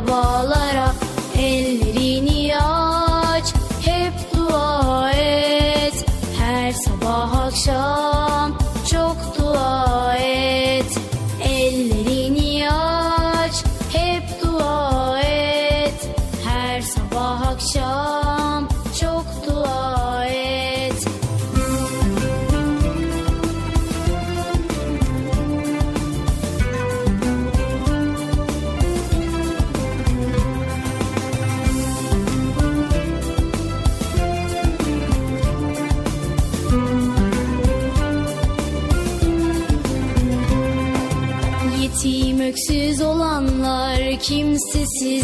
the.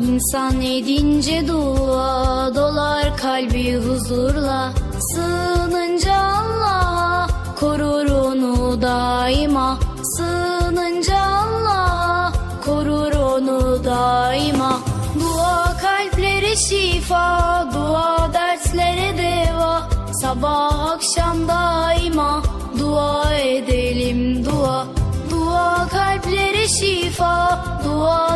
İnsan edince dua dolar kalbi huzurla. Sığınınca Allah'a korur onu daima. Sığınınca Allah'a korur onu daima. Dua kalplere şifa, dua derslere deva. Sabah akşam daima dua edelim dua. Dua kalplere şifa, dua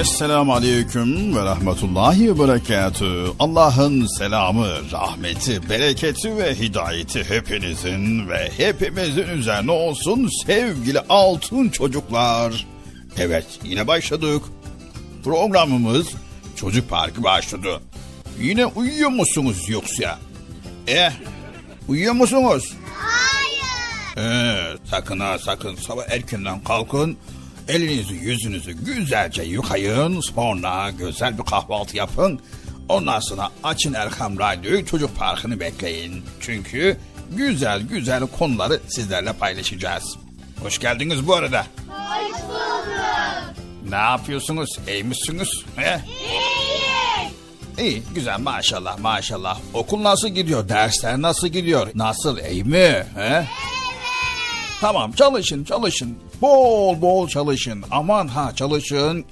Esselamu Aleyküm ve Rahmetullahi ve Berekatü. Allah'ın selamı, rahmeti, bereketi ve hidayeti hepinizin ve hepimizin üzerine olsun sevgili altın çocuklar. Evet yine başladık. Programımız çocuk parkı başladı. Yine uyuyor musunuz yoksa? Eh, uyuyor musunuz? Hayır. Ee, sakın ha sakın sabah erkenden kalkın. Elinizi yüzünüzü güzelce yıkayın. Sonra güzel bir kahvaltı yapın. Ondan sonra açın Erkam Radyo'yu çocuk parkını bekleyin. Çünkü güzel güzel konuları sizlerle paylaşacağız. Hoş geldiniz bu arada. Hoş bulduk. Ne yapıyorsunuz? İyi misiniz? He? İyi. İyi, güzel maşallah maşallah. Okul nasıl gidiyor? Dersler nasıl gidiyor? Nasıl, iyi mi? He? Tamam, çalışın çalışın. Bol bol çalışın. Aman ha çalışın.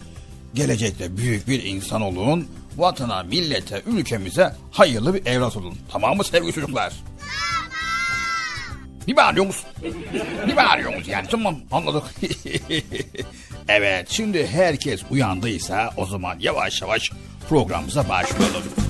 Gelecekte büyük bir insan olun. Vatana, millete, ülkemize hayırlı bir evlat olun. Tamam mı sevgili çocuklar? Ne bağırıyorsunuz? Ne bağırıyorsunuz yani tamam anladık. evet şimdi herkes uyandıysa o zaman yavaş yavaş programımıza başlayalım.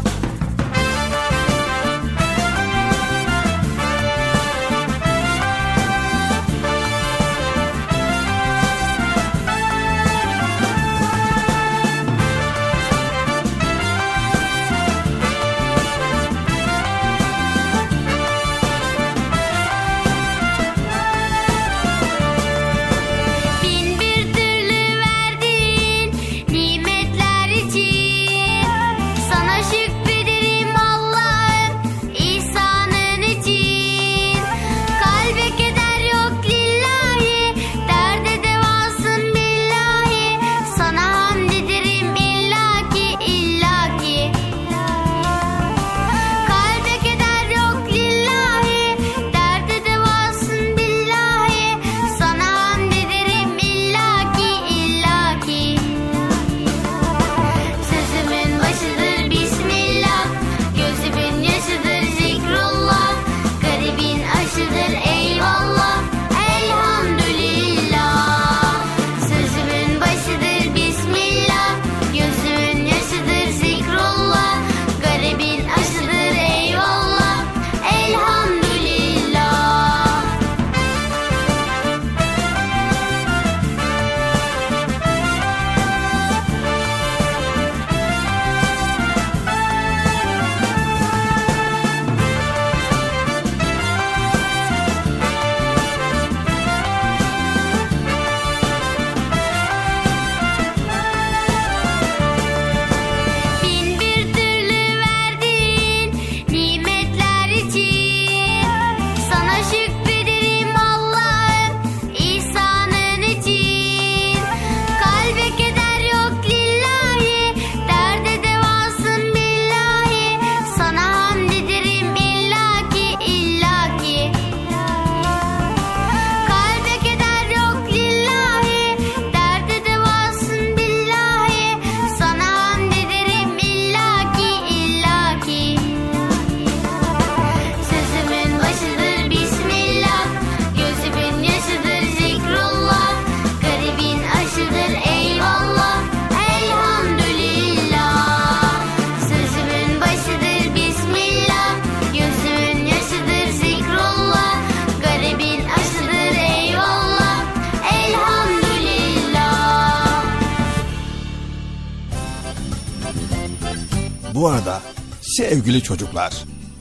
Bu arada sevgili çocuklar,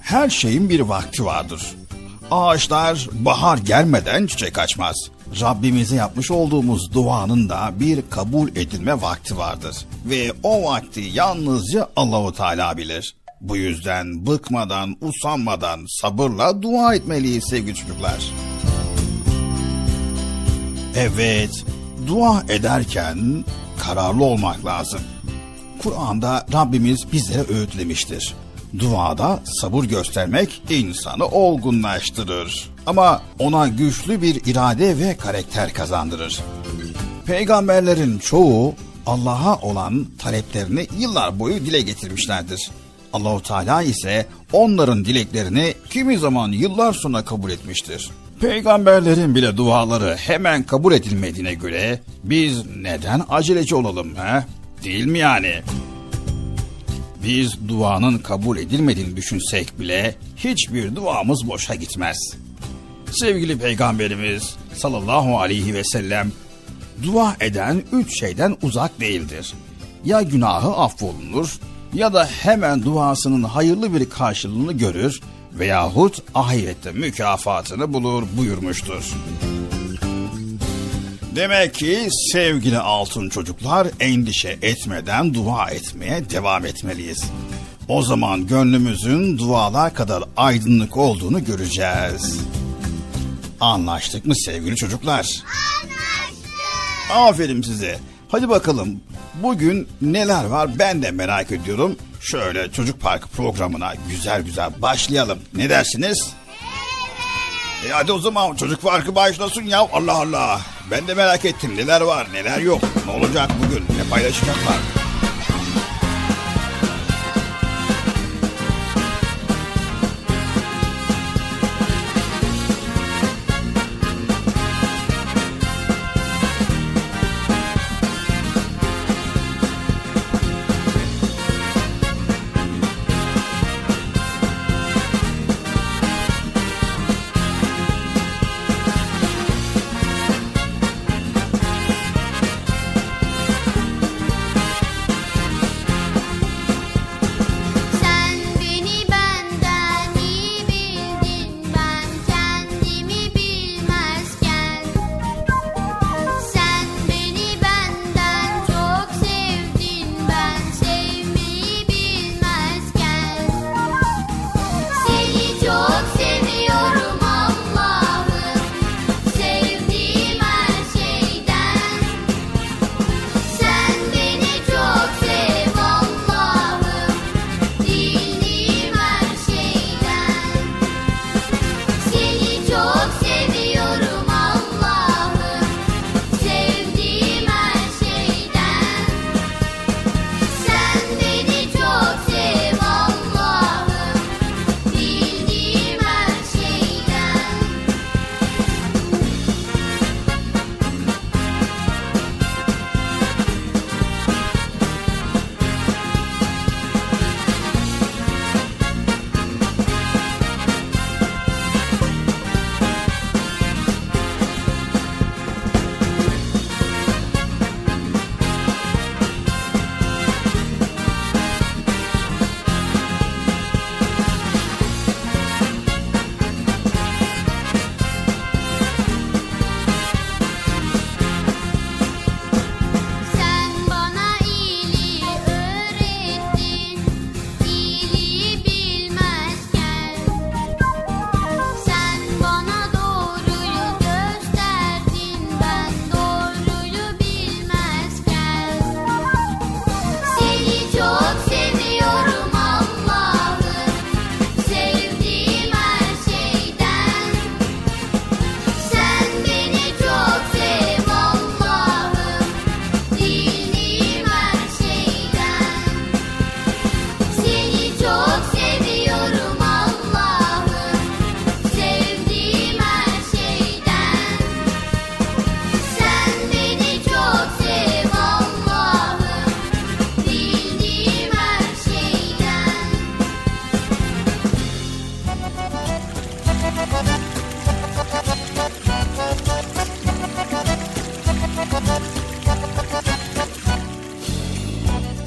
her şeyin bir vakti vardır. Ağaçlar bahar gelmeden çiçek açmaz. Rabbimize yapmış olduğumuz duanın da bir kabul edilme vakti vardır. Ve o vakti yalnızca Allahu Teala bilir. Bu yüzden bıkmadan, usanmadan sabırla dua etmeliyiz sevgili çocuklar. Evet, dua ederken kararlı olmak lazım. Kur'an'da Rabbimiz bizlere öğütlemiştir. Duada sabır göstermek insanı olgunlaştırır. Ama ona güçlü bir irade ve karakter kazandırır. Peygamberlerin çoğu Allah'a olan taleplerini yıllar boyu dile getirmişlerdir. Allahu Teala ise onların dileklerini kimi zaman yıllar sonra kabul etmiştir. Peygamberlerin bile duaları hemen kabul edilmediğine göre biz neden aceleci olalım he? Değil mi yani? Biz duanın kabul edilmediğini düşünsek bile hiçbir duamız boşa gitmez. Sevgili Peygamberimiz sallallahu aleyhi ve sellem dua eden üç şeyden uzak değildir. ya günahı affolunur ya da hemen duasının hayırlı bir karşılığını görür veyahut ahirette mükafatını bulur buyurmuştur. Demek ki sevgili altın çocuklar endişe etmeden dua etmeye devam etmeliyiz. O zaman gönlümüzün dualar kadar aydınlık olduğunu göreceğiz. Anlaştık mı sevgili çocuklar? Anlaştık. Aferin size. Hadi bakalım bugün neler var ben de merak ediyorum. Şöyle çocuk parkı programına güzel güzel başlayalım. Ne dersiniz? E hadi o zaman çocuk parkı başlasın ya Allah Allah. Ben de merak ettim neler var neler yok. Ne olacak bugün ne paylaşacaklar.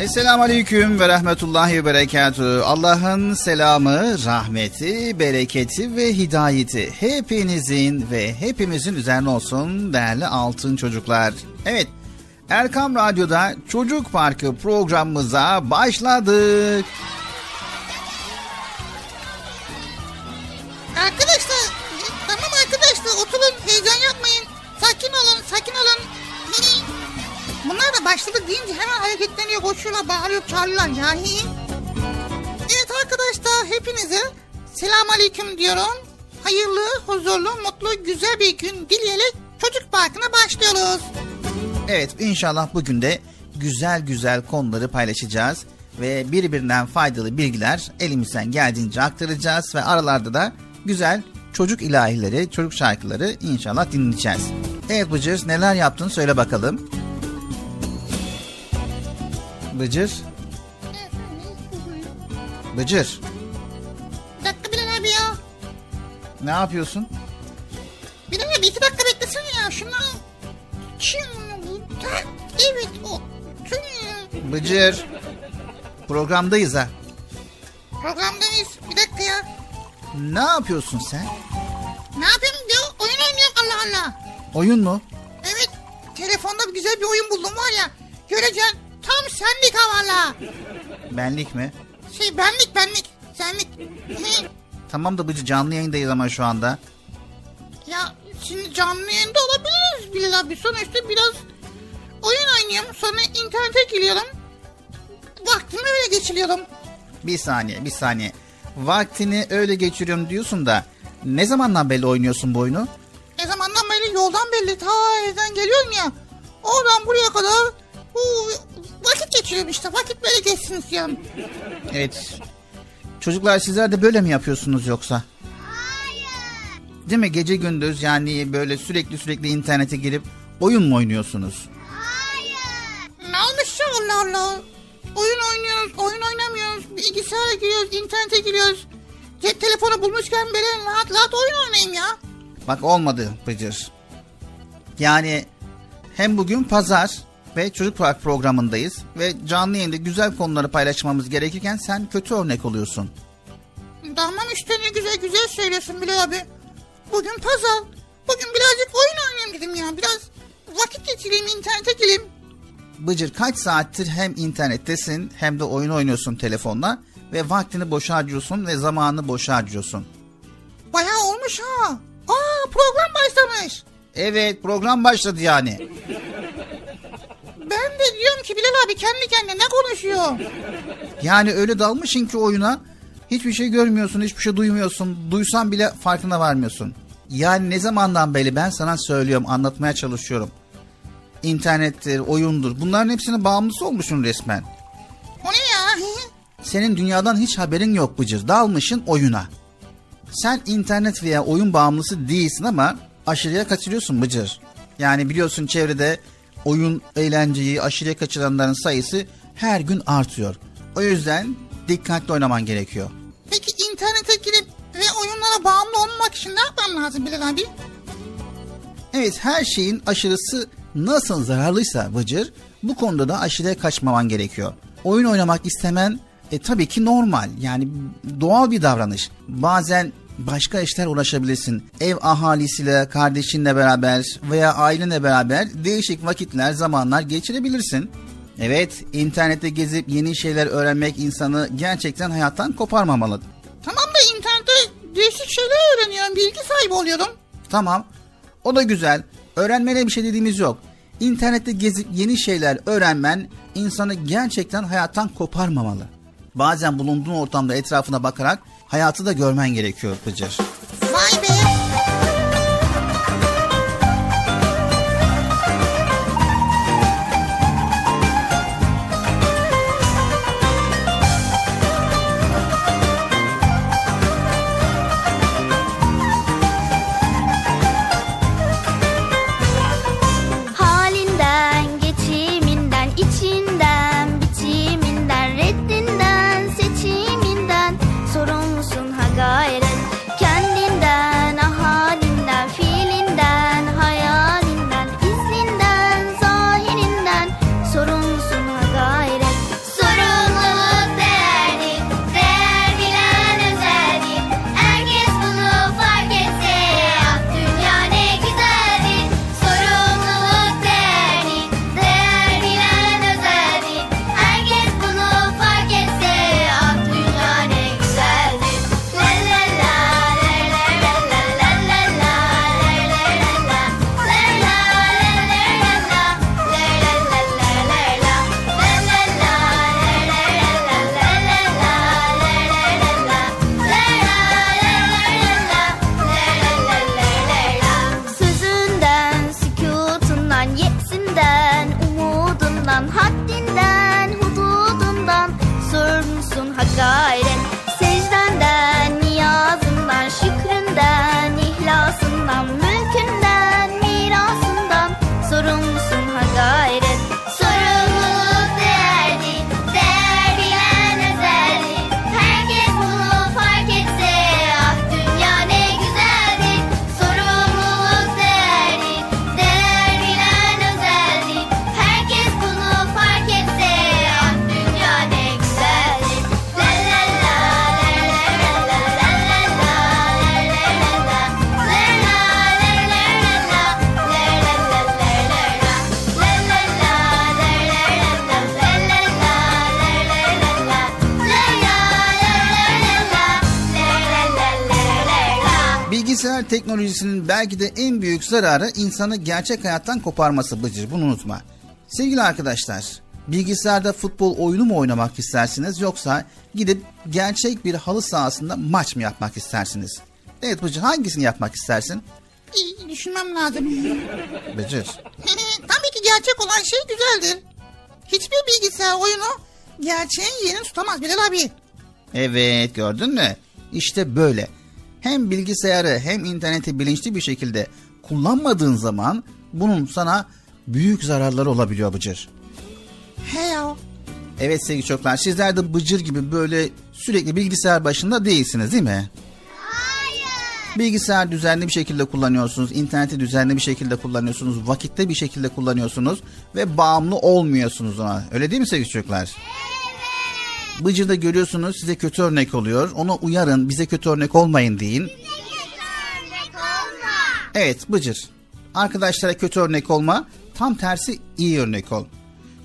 Esselamu Aleyküm ve Rahmetullahi ve Berekatü. Allah'ın selamı, rahmeti, bereketi ve hidayeti hepinizin ve hepimizin üzerine olsun değerli altın çocuklar. Evet, Erkam Radyo'da Çocuk Parkı programımıza başladık. Evet inşallah bugün de güzel güzel konuları paylaşacağız ve birbirinden faydalı bilgiler elimizden geldiğince aktaracağız ve aralarda da güzel çocuk ilahileri, çocuk şarkıları inşallah dinleyeceğiz. Evet Bıcır neler yaptın söyle bakalım. Bıcır. Bıcır. Bir dakika Bilal abi ya. Ne yapıyorsun? Bilal abi iki dakika beklesene ya şunu. Evet o. Bıcır. Programdayız ha. Programdayız. Bir dakika ya. Ne yapıyorsun sen? Ne yapayım diyor. Oyun oynuyorum Allah Allah. Oyun mu? Evet. Telefonda güzel bir oyun buldum var ya. Göreceksin. Tam senlik ha valla. Benlik mi? Şey benlik benlik. Senlik. Tamam da Bıcı canlı yayındayız ama şu anda. ya şimdi canlı yayında olabiliriz Bilal abi. Sonuçta biraz oyun oynuyorum. Sonra internete giriyorum. Vaktimi öyle geçiriyorum. Bir saniye bir saniye. Vaktini öyle geçiriyorum diyorsun da ne zamandan beri oynuyorsun bu oyunu? Ne zamandan beri yoldan belli. Ta evden geliyorum ya. Oradan buraya kadar bu vakit geçiriyorum işte. Vakit böyle geçsin istiyorum. Evet. Çocuklar sizler de böyle mi yapıyorsunuz yoksa? Hayır. Değil mi? Gece gündüz yani böyle sürekli sürekli internete girip oyun mu oynuyorsunuz? Allah Allah. Oyun oynuyoruz, oyun oynamıyoruz. Bilgisayara giriyoruz, internete giriyoruz. Cep telefonu bulmuşken böyle rahat rahat oyun oynayayım ya. Bak olmadı Bıcır. Yani hem bugün pazar ve çocuk park programındayız ve canlı yayında güzel konuları paylaşmamız gerekirken sen kötü örnek oluyorsun. Tamam işte ne güzel güzel söylüyorsun Bilal abi. Bugün pazar. Bugün birazcık oyun oynayayım dedim ya. Biraz vakit geçireyim, internete gireyim. Bıcır kaç saattir hem internettesin hem de oyun oynuyorsun telefonla ve vaktini boşa harcıyorsun ve zamanını boşa harcıyorsun. Bayağı olmuş ha. Aa program başlamış. Evet program başladı yani. Ben de diyorum ki Bilal abi kendi kendine ne konuşuyor? Yani öyle dalmışsın ki oyuna hiçbir şey görmüyorsun, hiçbir şey duymuyorsun. Duysan bile farkına varmıyorsun. Yani ne zamandan beri ben sana söylüyorum, anlatmaya çalışıyorum. İnternettir, oyundur. Bunların hepsinin bağımlısı olmuşsun resmen. O ne ya? Senin dünyadan hiç haberin yok Bıcır. Dalmışın oyuna. Sen internet veya oyun bağımlısı değilsin ama aşırıya kaçırıyorsun Bıcır. Yani biliyorsun çevrede oyun eğlenceyi aşırıya kaçıranların sayısı her gün artıyor. O yüzden dikkatli oynaman gerekiyor. Peki internete girip ve oyunlara bağımlı olmamak için ne yapmam lazım Bilal abi? Evet her şeyin aşırısı nasıl zararlıysa Bıcır bu konuda da aşırıya kaçmaman gerekiyor. Oyun oynamak istemen e, tabii ki normal yani doğal bir davranış. Bazen başka işler uğraşabilirsin. Ev ahalisiyle, kardeşinle beraber veya ailenle beraber değişik vakitler, zamanlar geçirebilirsin. Evet, internette gezip yeni şeyler öğrenmek insanı gerçekten hayattan koparmamalı. Tamam da internette değişik şeyler öğreniyorum. Bilgi sahibi oluyorum. Tamam. O da güzel. Öğrenmene bir şey dediğimiz yok. İnternette gezip yeni şeyler öğrenmen insanı gerçekten hayattan koparmamalı. Bazen bulunduğun ortamda etrafına bakarak hayatı da görmen gerekiyor Bıcır. Teknolojisinin belki de en büyük zararı insanı gerçek hayattan koparması Bıcır. Bunu unutma. Sevgili arkadaşlar, bilgisayarda futbol oyunu mu oynamak istersiniz yoksa gidip gerçek bir halı sahasında maç mı yapmak istersiniz? Evet Bıcır hangisini yapmak istersin? İyi, düşünmem lazım. Bıcır. Tabii ki gerçek olan şey güzeldir. Hiçbir bilgisayar oyunu gerçeğin yerini tutamaz Bilal abi. Evet gördün mü? İşte böyle. Hem bilgisayarı hem interneti bilinçli bir şekilde kullanmadığın zaman bunun sana büyük zararları olabiliyor Bıcır. He ya. Evet sevgili çocuklar sizler de Bıcır gibi böyle sürekli bilgisayar başında değilsiniz değil mi? Bilgisayar düzenli bir şekilde kullanıyorsunuz, interneti düzenli bir şekilde kullanıyorsunuz, vakitte bir şekilde kullanıyorsunuz ve bağımlı olmuyorsunuz ona. Öyle değil mi sevgili çocuklar? Evet. Bıcır'da görüyorsunuz size kötü örnek oluyor. Ona uyarın, bize kötü örnek olmayın deyin. Evet Bıcır. Arkadaşlara kötü örnek olma, tam tersi iyi örnek ol.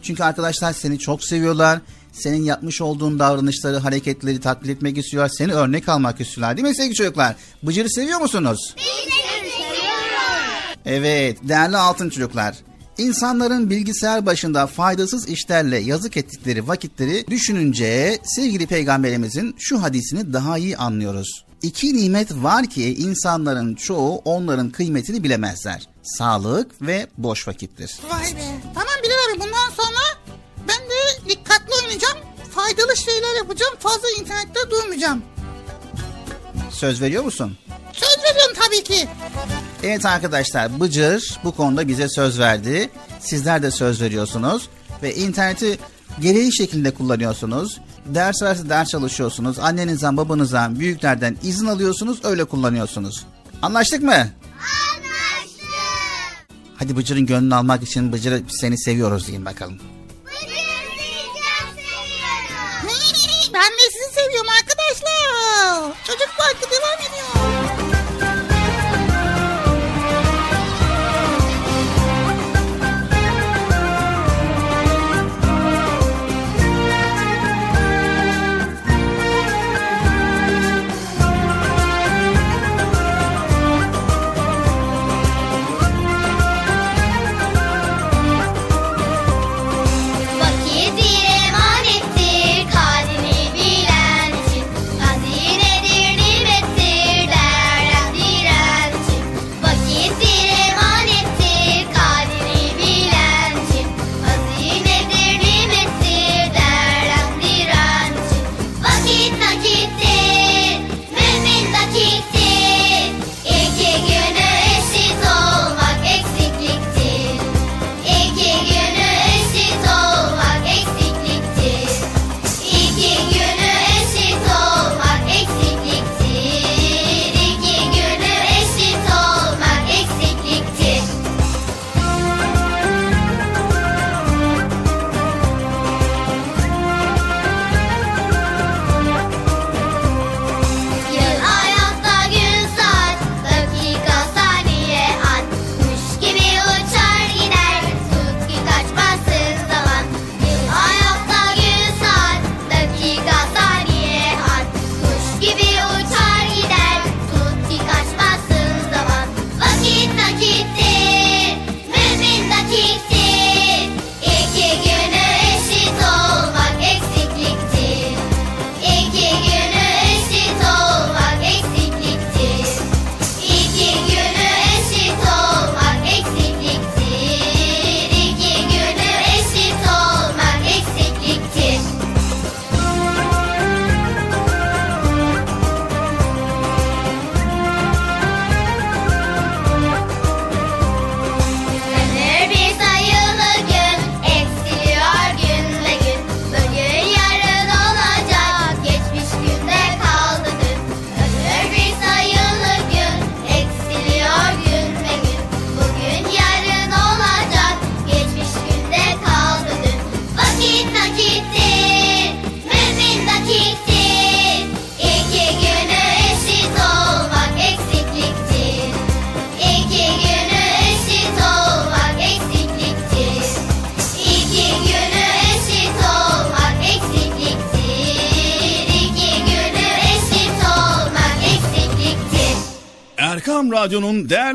Çünkü arkadaşlar seni çok seviyorlar. Senin yapmış olduğun davranışları, hareketleri taklit etmek istiyorlar. Seni örnek almak istiyorlar değil mi sevgili çocuklar? Bıcır'ı seviyor musunuz? Evet değerli altın çocuklar. İnsanların bilgisayar başında faydasız işlerle yazık ettikleri vakitleri düşününce sevgili peygamberimizin şu hadisini daha iyi anlıyoruz. İki nimet var ki insanların çoğu onların kıymetini bilemezler. Sağlık ve boş vakittir. Vay be. Tamam Bilal abi bundan sonra ben de dikkatli oynayacağım. Faydalı şeyler yapacağım. Fazla internette durmayacağım. Söz veriyor musun? Söz veriyorum tabii ki. Evet arkadaşlar Bıcır bu konuda bize söz verdi. Sizler de söz veriyorsunuz ve interneti gereği şekilde kullanıyorsunuz. Ders varsa ders çalışıyorsunuz. Annenizden, babanızdan, büyüklerden izin alıyorsunuz, öyle kullanıyorsunuz. Anlaştık mı? Anlaştık. Hadi Bıcır'ın gönlünü almak için Bıcır'ı seni seviyoruz deyin bakalım. Seviyorum. ben de sizi seviyorum arkadaşlar. Çocuk parkı devam ediyor.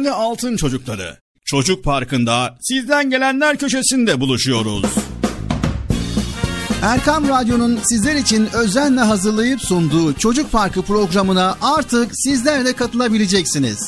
Değerli altın çocukları. Çocuk Parkı'nda sizden gelenler köşesinde buluşuyoruz. Erkam Radyo'nun sizler için özenle hazırlayıp sunduğu Çocuk Parkı programına artık sizler de katılabileceksiniz.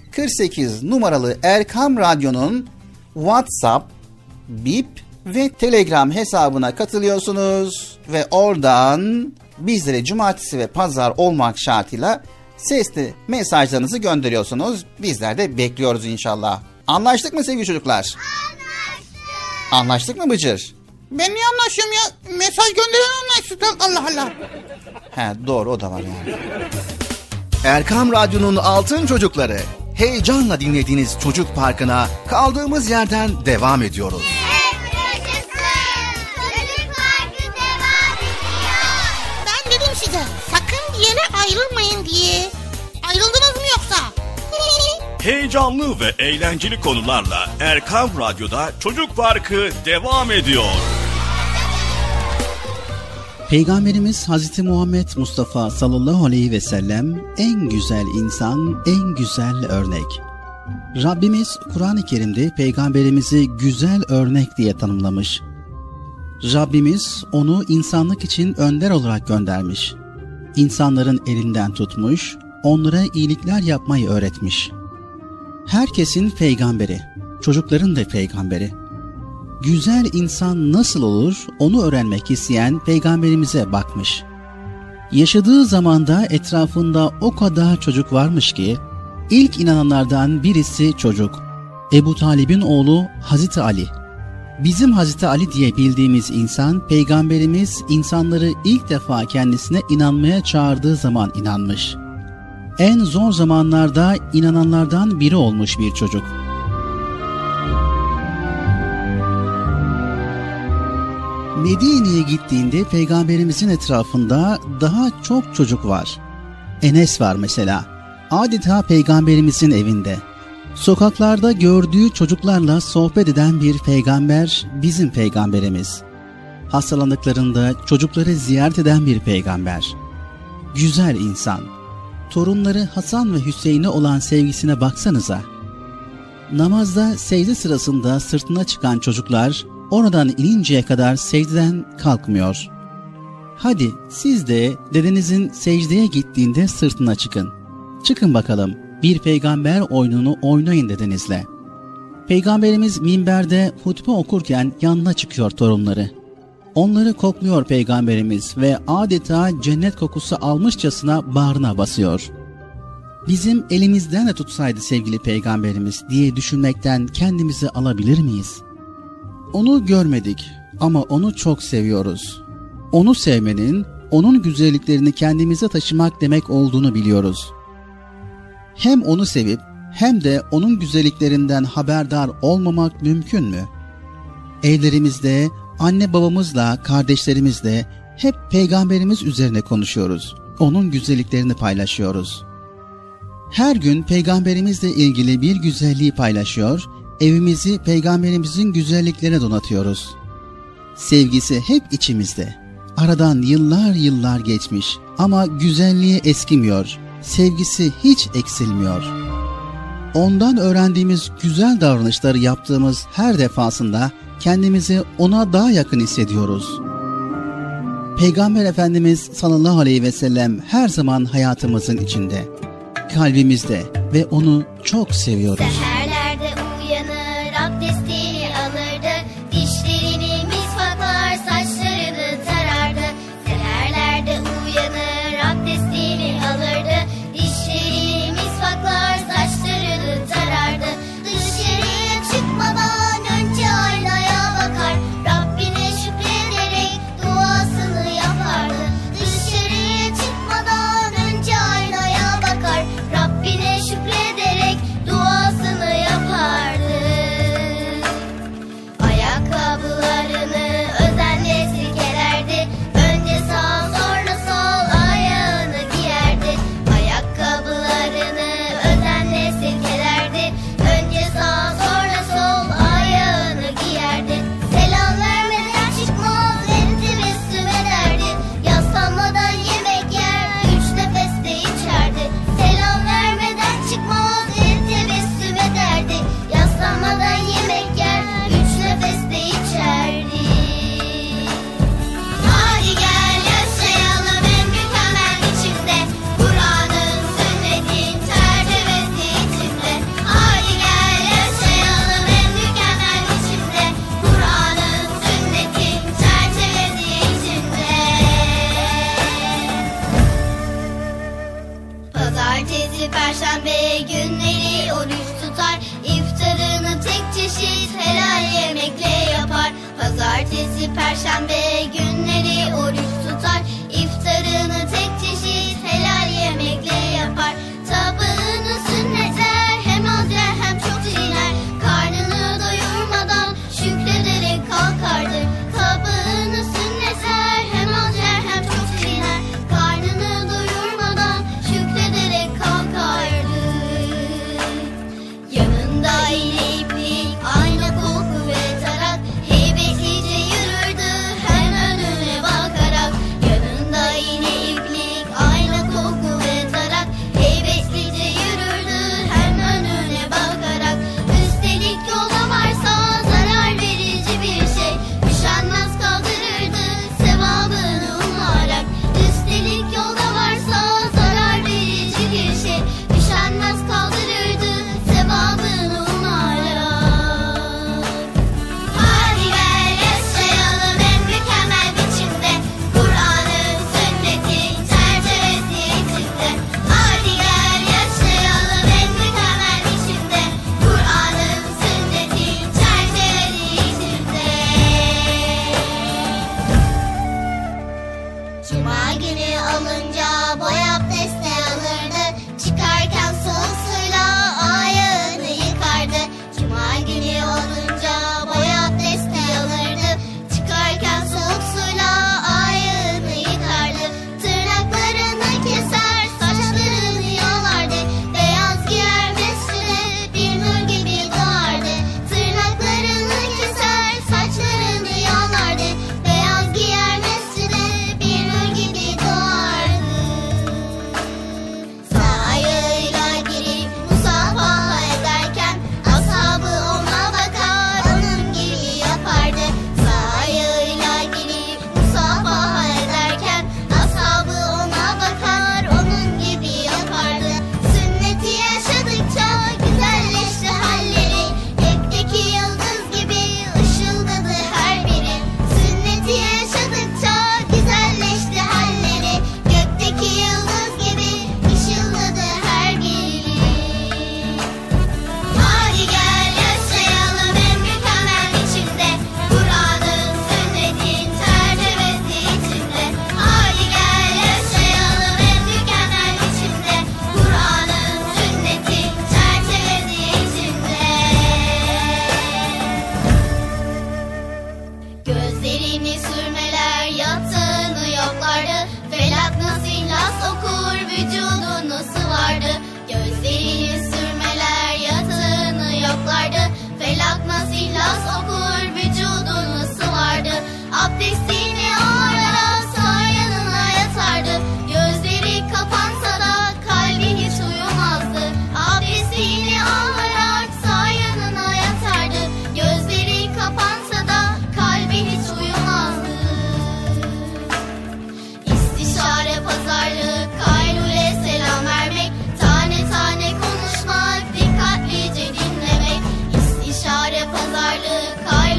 48 numaralı Erkam Radyo'nun WhatsApp, Bip ve Telegram hesabına katılıyorsunuz ve oradan bizlere cumartesi ve pazar olmak şartıyla sesli mesajlarınızı gönderiyorsunuz. Bizler de bekliyoruz inşallah. Anlaştık mı sevgili çocuklar? Anlaştık. Anlaştık mı Bıcır? Ben niye anlaşıyorum ya? Mesaj gönderen anlaşsın. Allah Allah. He doğru o da var yani. Erkam Radyo'nun Altın Çocukları. Heyecanla dinlediğiniz Çocuk Parkı'na kaldığımız yerden devam ediyoruz. Yaşasın. Çocuk Parkı devam ediyor. Ben dedim size sakın bir yere ayrılmayın diye. Ayrıldınız mı yoksa? Heyecanlı ve eğlenceli konularla Erkam Radyo'da Çocuk Parkı devam ediyor. Peygamberimiz Hazreti Muhammed Mustafa sallallahu aleyhi ve sellem en güzel insan, en güzel örnek. Rabbimiz Kur'an-ı Kerim'de peygamberimizi güzel örnek diye tanımlamış. Rabbimiz onu insanlık için önder olarak göndermiş. İnsanların elinden tutmuş, onlara iyilikler yapmayı öğretmiş. Herkesin peygamberi, çocukların da peygamberi güzel insan nasıl olur onu öğrenmek isteyen peygamberimize bakmış. Yaşadığı zamanda etrafında o kadar çocuk varmış ki ilk inananlardan birisi çocuk. Ebu Talib'in oğlu Hazreti Ali. Bizim Hazreti Ali diye bildiğimiz insan peygamberimiz insanları ilk defa kendisine inanmaya çağırdığı zaman inanmış. En zor zamanlarda inananlardan biri olmuş bir çocuk. Medine'ye gittiğinde peygamberimizin etrafında daha çok çocuk var. Enes var mesela. Adeta peygamberimizin evinde. Sokaklarda gördüğü çocuklarla sohbet eden bir peygamber bizim peygamberimiz. Hastalandıklarında çocukları ziyaret eden bir peygamber. Güzel insan. Torunları Hasan ve Hüseyin'e olan sevgisine baksanıza. Namazda secde sırasında sırtına çıkan çocuklar oradan ininceye kadar secdeden kalkmıyor. Hadi siz de dedenizin secdeye gittiğinde sırtına çıkın. Çıkın bakalım bir peygamber oyununu oynayın dedenizle. Peygamberimiz minberde hutbe okurken yanına çıkıyor torunları. Onları kokluyor peygamberimiz ve adeta cennet kokusu almışçasına bağrına basıyor. Bizim elimizden de tutsaydı sevgili peygamberimiz diye düşünmekten kendimizi alabilir miyiz?'' Onu görmedik ama onu çok seviyoruz. Onu sevmenin, onun güzelliklerini kendimize taşımak demek olduğunu biliyoruz. Hem onu sevip hem de onun güzelliklerinden haberdar olmamak mümkün mü? Evlerimizde, anne babamızla, kardeşlerimizle hep peygamberimiz üzerine konuşuyoruz. Onun güzelliklerini paylaşıyoruz. Her gün peygamberimizle ilgili bir güzelliği paylaşıyor, evimizi peygamberimizin güzelliklerine donatıyoruz. Sevgisi hep içimizde. Aradan yıllar yıllar geçmiş ama güzelliği eskimiyor. Sevgisi hiç eksilmiyor. Ondan öğrendiğimiz güzel davranışları yaptığımız her defasında kendimizi ona daha yakın hissediyoruz. Peygamber Efendimiz sallallahu aleyhi ve sellem her zaman hayatımızın içinde, kalbimizde ve onu çok seviyoruz. pazarlık kay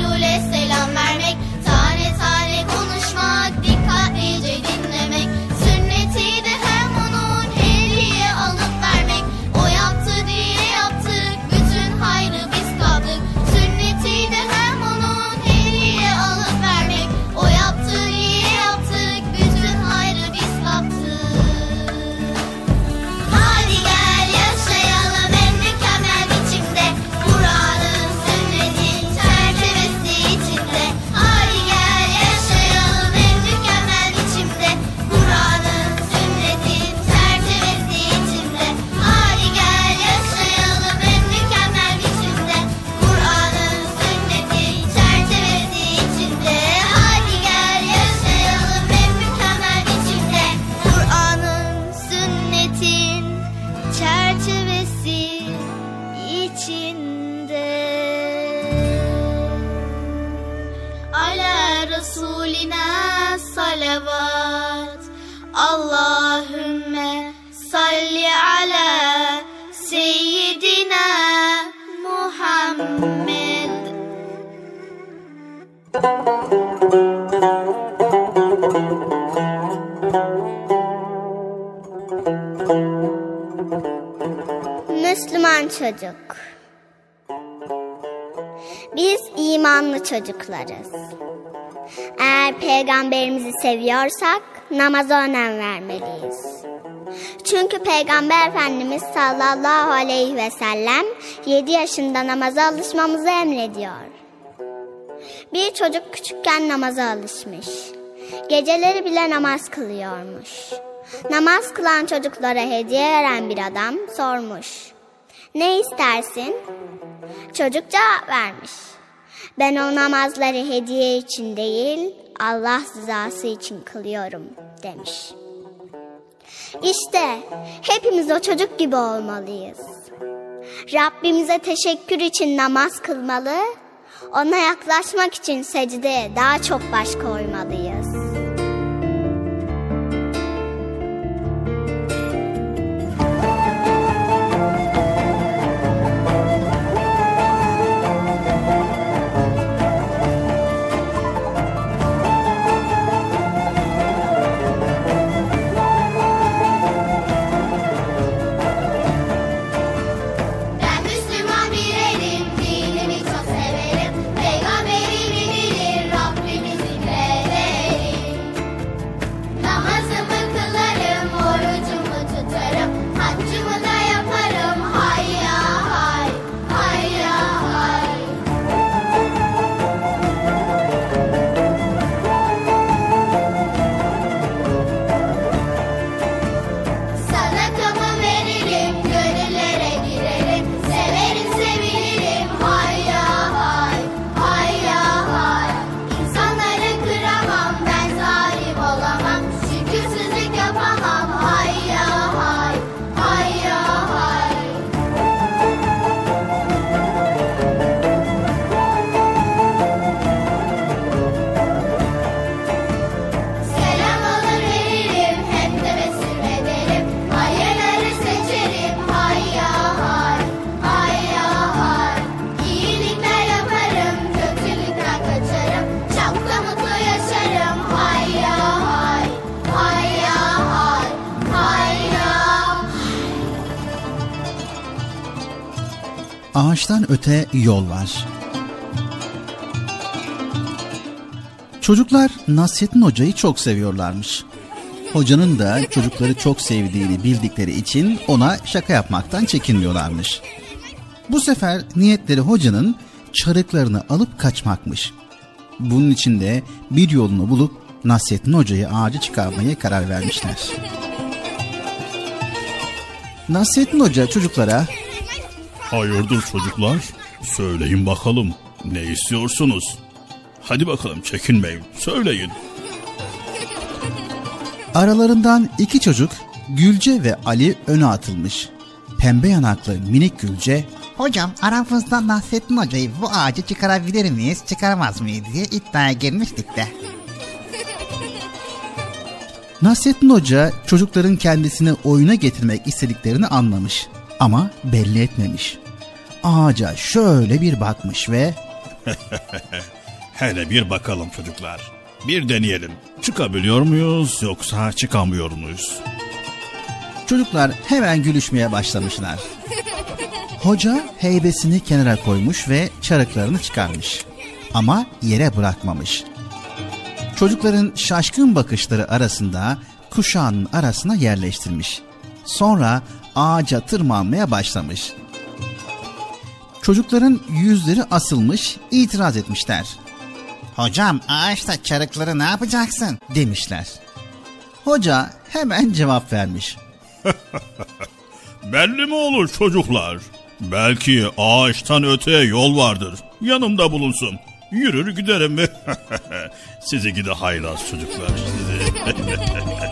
çocuklarız. Eğer peygamberimizi seviyorsak namaza önem vermeliyiz. Çünkü Peygamber Efendimiz sallallahu aleyhi ve sellem 7 yaşında namaza alışmamızı emrediyor. Bir çocuk küçükken namaza alışmış. Geceleri bile namaz kılıyormuş. Namaz kılan çocuklara hediye veren bir adam sormuş. Ne istersin? Çocuk cevap vermiş. Ben o namazları hediye için değil, Allah rızası için kılıyorum demiş. İşte hepimiz o çocuk gibi olmalıyız. Rabbimize teşekkür için namaz kılmalı, ona yaklaşmak için secdeye daha çok baş koymalıyız. Yol var. Çocuklar Nasrettin Hoca'yı çok seviyorlarmış. Hocanın da çocukları çok sevdiğini bildikleri için ona şaka yapmaktan çekinmiyorlarmış. Bu sefer niyetleri hocanın çarıklarını alıp kaçmakmış. Bunun için de bir yolunu bulup Nasrettin Hoca'yı ağaca çıkarmaya karar vermişler. Nasrettin Hoca çocuklara Hayırdır çocuklar? Söyleyin bakalım. Ne istiyorsunuz? Hadi bakalım çekinmeyin. Söyleyin. Aralarından iki çocuk Gülce ve Ali öne atılmış. Pembe yanaklı minik Gülce Hocam aramızda Nasrettin Hoca'yı bu ağacı çıkarabilir miyiz çıkaramaz mıyız diye iddiaya girmiştik de. Nasrettin Hoca çocukların kendisini oyuna getirmek istediklerini anlamış ama belli etmemiş. Ağaca şöyle bir bakmış ve Hele bir bakalım çocuklar. Bir deneyelim. Çıkabiliyor muyuz yoksa çıkamıyor muyuz? çocuklar hemen gülüşmeye başlamışlar. Hoca heybesini kenara koymuş ve çarıklarını çıkarmış. Ama yere bırakmamış. Çocukların şaşkın bakışları arasında kuşağının arasına yerleştirmiş. Sonra ağaca tırmanmaya başlamış. Çocukların yüzleri asılmış, itiraz etmişler. Hocam ağaçta çarıkları ne yapacaksın? Demişler. Hoca hemen cevap vermiş. Belli mi olur çocuklar? Belki ağaçtan öteye yol vardır. Yanımda bulunsun. Yürür giderim mi? sizi gide haylaz çocuklar sizi.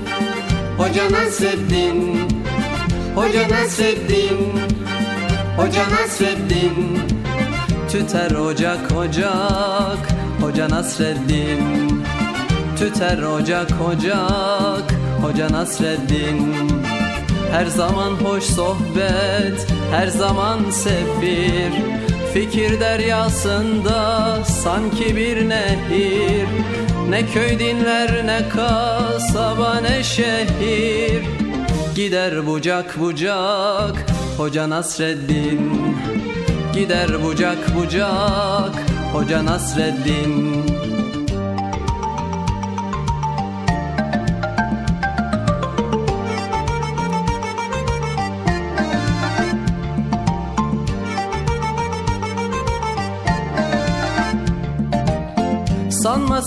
Hoca Nasreddin. Hoca Nasreddin. Hoca Nasreddin. Tüter ocak ocak Hoca Nasreddin. Tüter ocak ocak Hoca Nasreddin. Her zaman hoş sohbet Her zaman sefir Fikir deryasında sanki bir nehir Ne köy dinler ne kasaba ne şehir. Gider bucak bucak Hoca Nasreddin. Gider bucak bucak Hoca Nasreddin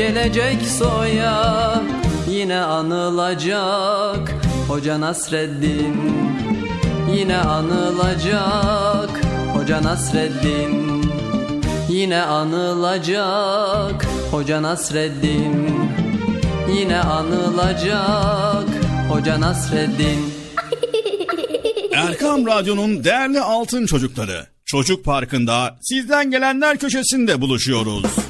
gelecek soya Yine anılacak Hoca Nasreddin Yine anılacak Hoca Nasreddin Yine anılacak Hoca Nasreddin Yine anılacak Hoca Nasreddin Erkam Radyo'nun değerli altın çocukları. Çocuk Parkı'nda sizden gelenler köşesinde buluşuyoruz.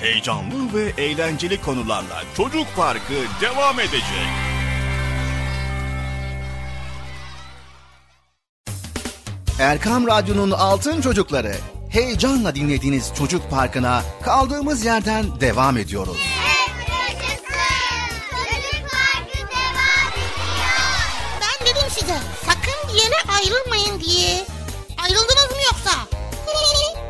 Heyecanlı ve eğlenceli konularla Çocuk Parkı devam edecek. Erkam Radyo'nun Altın Çocukları heyecanla dinlediğiniz Çocuk Parkı'na kaldığımız yerden devam ediyoruz.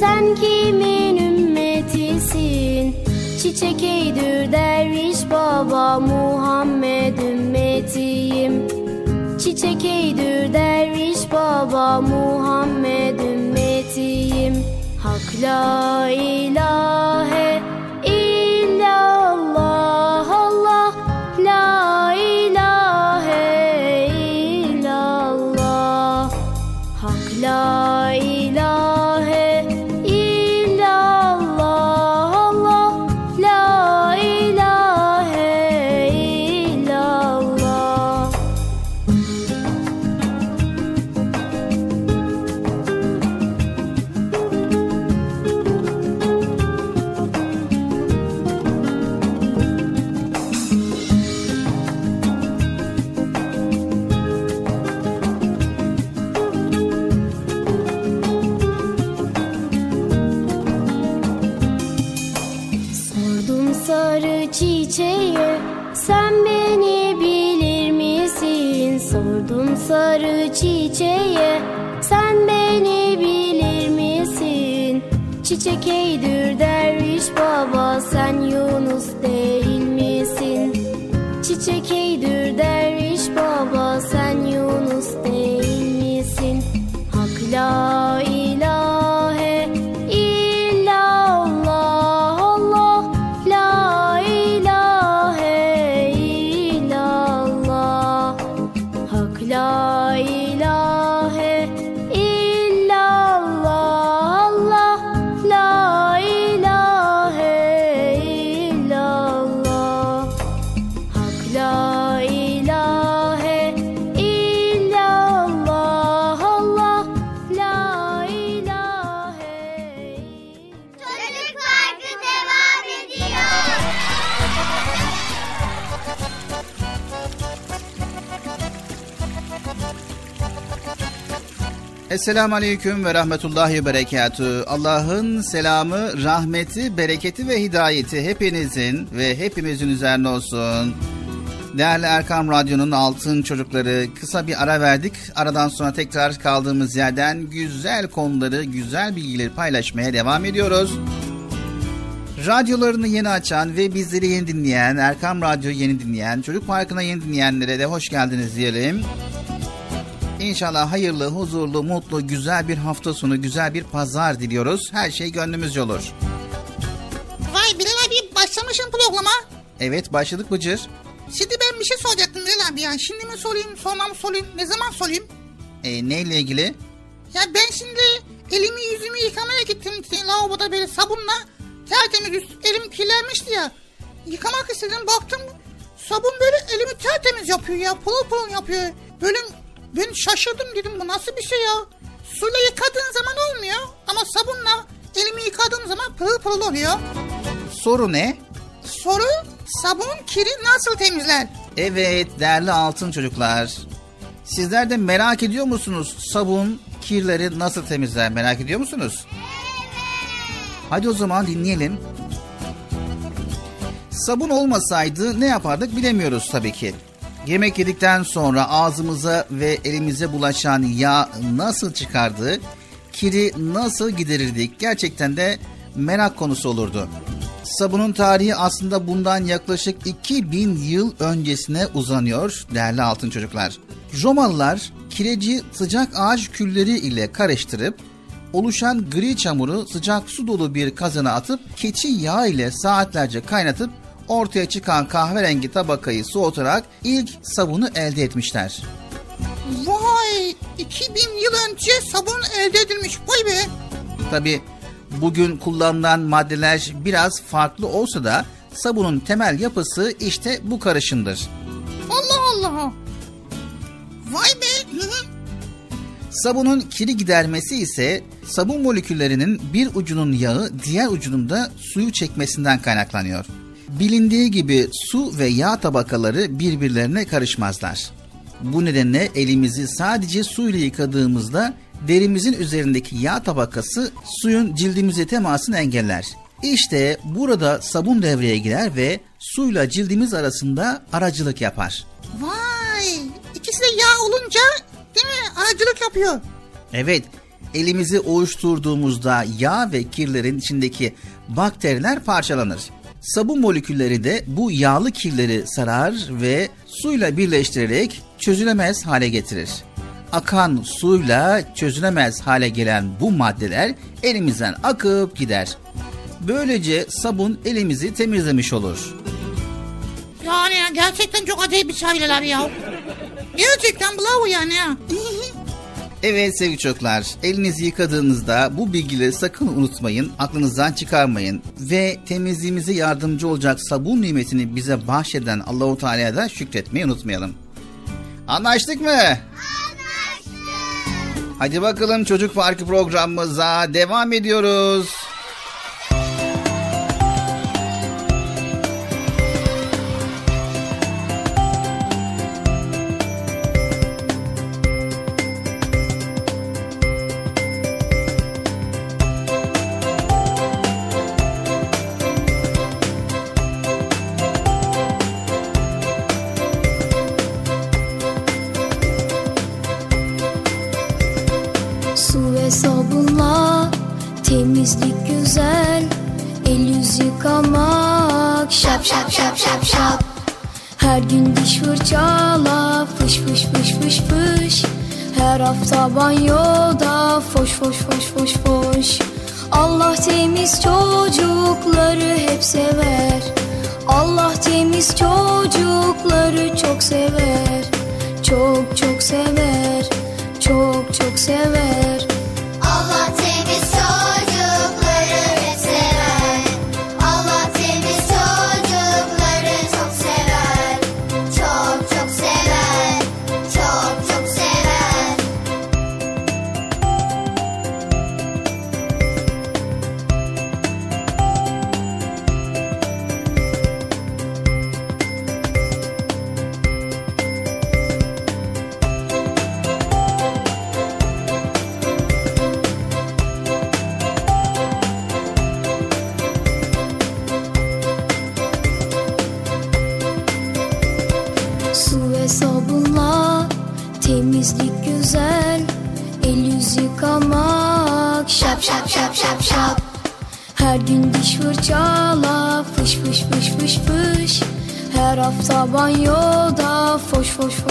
sen kimin ümmetisin? Çiçek eydür derviş baba Muhammed ümmetiyim. Çiçek eydür derviş baba Muhammed ümmetiyim. Hak la ilahe Çiçek Esselamu Aleyküm ve Rahmetullahi Berekatü. Allah'ın selamı, rahmeti, bereketi ve hidayeti hepinizin ve hepimizin üzerine olsun. Değerli Erkam Radyo'nun altın çocukları kısa bir ara verdik. Aradan sonra tekrar kaldığımız yerden güzel konuları, güzel bilgileri paylaşmaya devam ediyoruz. Radyolarını yeni açan ve bizleri yeni dinleyen, Erkam Radyo'yu yeni dinleyen, Çocuk Parkı'na yeni dinleyenlere de hoş geldiniz diyelim. İnşallah hayırlı, huzurlu, mutlu, güzel bir hafta sonu, güzel bir pazar diliyoruz. Her şey gönlümüzce olur. Vay Bilal abi başlamışsın programa. Evet başladık Bıcır. Şimdi ben bir şey soracaktım Bilal abi ya. Şimdi mi sorayım sonra mı sorayım ne zaman sorayım? E, neyle ilgili? Ya ben şimdi elimi yüzümü yıkamaya gittim lavaboda böyle sabunla tertemiz üst, elim kirlenmişti ya. Yıkamak istedim baktım sabun böyle elimi tertemiz yapıyor ya pırıl pırıl yapıyor. Böyle ben şaşırdım dedim bu nasıl bir şey ya. Suyla yıkadığın zaman olmuyor ama sabunla elimi yıkadığım zaman pırıl pırıl oluyor. Soru ne? Soru sabun kiri nasıl temizler? Evet değerli altın çocuklar. Sizler de merak ediyor musunuz sabun kirleri nasıl temizler merak ediyor musunuz? Hadi o zaman dinleyelim. Sabun olmasaydı ne yapardık bilemiyoruz tabii ki. Yemek yedikten sonra ağzımıza ve elimize bulaşan yağ nasıl çıkardı, kiri nasıl giderirdik gerçekten de merak konusu olurdu. Sabunun tarihi aslında bundan yaklaşık 2000 yıl öncesine uzanıyor değerli altın çocuklar. Romalılar kireci sıcak ağaç külleri ile karıştırıp oluşan gri çamuru sıcak su dolu bir kazana atıp keçi yağı ile saatlerce kaynatıp ortaya çıkan kahverengi tabakayı soğutarak ilk sabunu elde etmişler. Vay 2000 yıl önce sabun elde edilmiş vay be. Tabi bugün kullanılan maddeler biraz farklı olsa da sabunun temel yapısı işte bu karışımdır. Allah Allah. Vay be. Sabunun kiri gidermesi ise sabun moleküllerinin bir ucunun yağı diğer ucunun da suyu çekmesinden kaynaklanıyor. Bilindiği gibi su ve yağ tabakaları birbirlerine karışmazlar. Bu nedenle elimizi sadece suyla yıkadığımızda derimizin üzerindeki yağ tabakası suyun cildimize temasını engeller. İşte burada sabun devreye girer ve suyla cildimiz arasında aracılık yapar. Vay ikisi de yağ olunca değil mi aracılık yapıyor. Evet, elimizi ovuşturduğumuzda yağ ve kirlerin içindeki bakteriler parçalanır. Sabun molekülleri de bu yağlı kirleri sarar ve suyla birleştirerek çözülemez hale getirir. Akan suyla çözülemez hale gelen bu maddeler elimizden akıp gider. Böylece sabun elimizi temizlemiş olur. Yani ya, gerçekten çok acayip bir şeyler ya. Gerçekten bravo yani ya. Evet sevgili çocuklar, elinizi yıkadığınızda bu bilgileri sakın unutmayın, aklınızdan çıkarmayın ve temizliğimize yardımcı olacak sabun nimetini bize bahşeden Allahu Teala'ya da şükretmeyi unutmayalım. Anlaştık mı? Anlaştık. Hadi bakalım çocuk parkı programımıza devam ediyoruz. Her gün diş fırçala Fış fış fış fış fış. Her hafta banyoda Foş foş foş foş foş. Allah temiz çocukları hep sever. Allah temiz çocukları çok sever. Çok çok sever. Çok çok sever Her hafta banyoda foş foş foş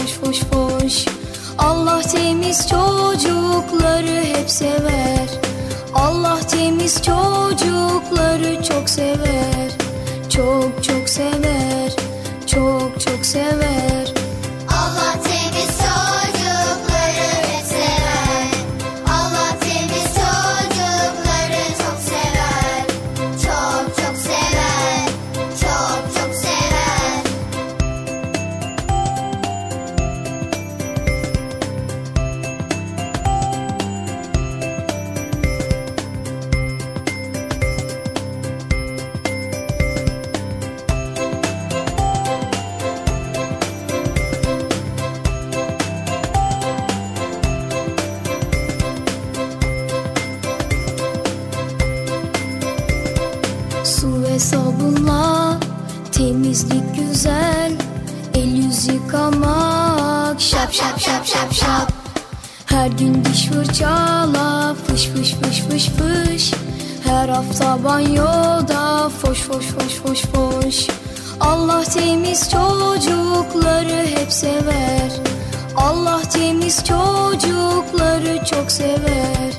çocukları çok sever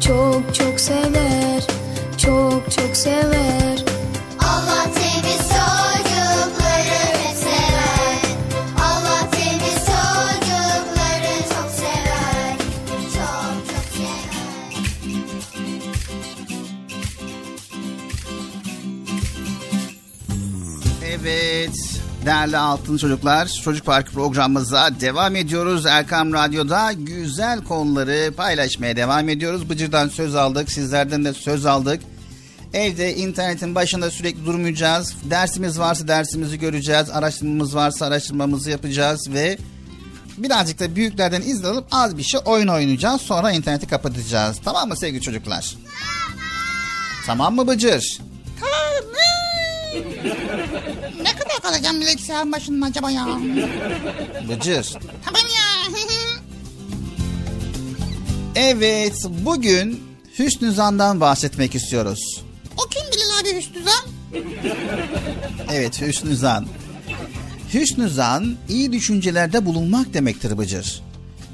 Çok çok sever Çok çok sever değerli altın çocuklar Çocuk Parkı programımıza devam ediyoruz. Erkam Radyo'da güzel konuları paylaşmaya devam ediyoruz. Bıcır'dan söz aldık sizlerden de söz aldık. Evde internetin başında sürekli durmayacağız. Dersimiz varsa dersimizi göreceğiz. Araştırmamız varsa araştırmamızı yapacağız ve birazcık da büyüklerden izin alıp az bir şey oyun oynayacağız. Sonra interneti kapatacağız. Tamam mı sevgili çocuklar? Tamam mı Bıcır? Tamam. ne kadar kalacağım bilgisayarın başında acaba ya? Bıcır. Tamam ya. Evet, bugün Hüsnü Zan'dan bahsetmek istiyoruz. o kim bilir abi Hüsnü Zan? Evet, Hüsnü Zan. Hüsnü Zan, iyi düşüncelerde bulunmak demektir Bıcır.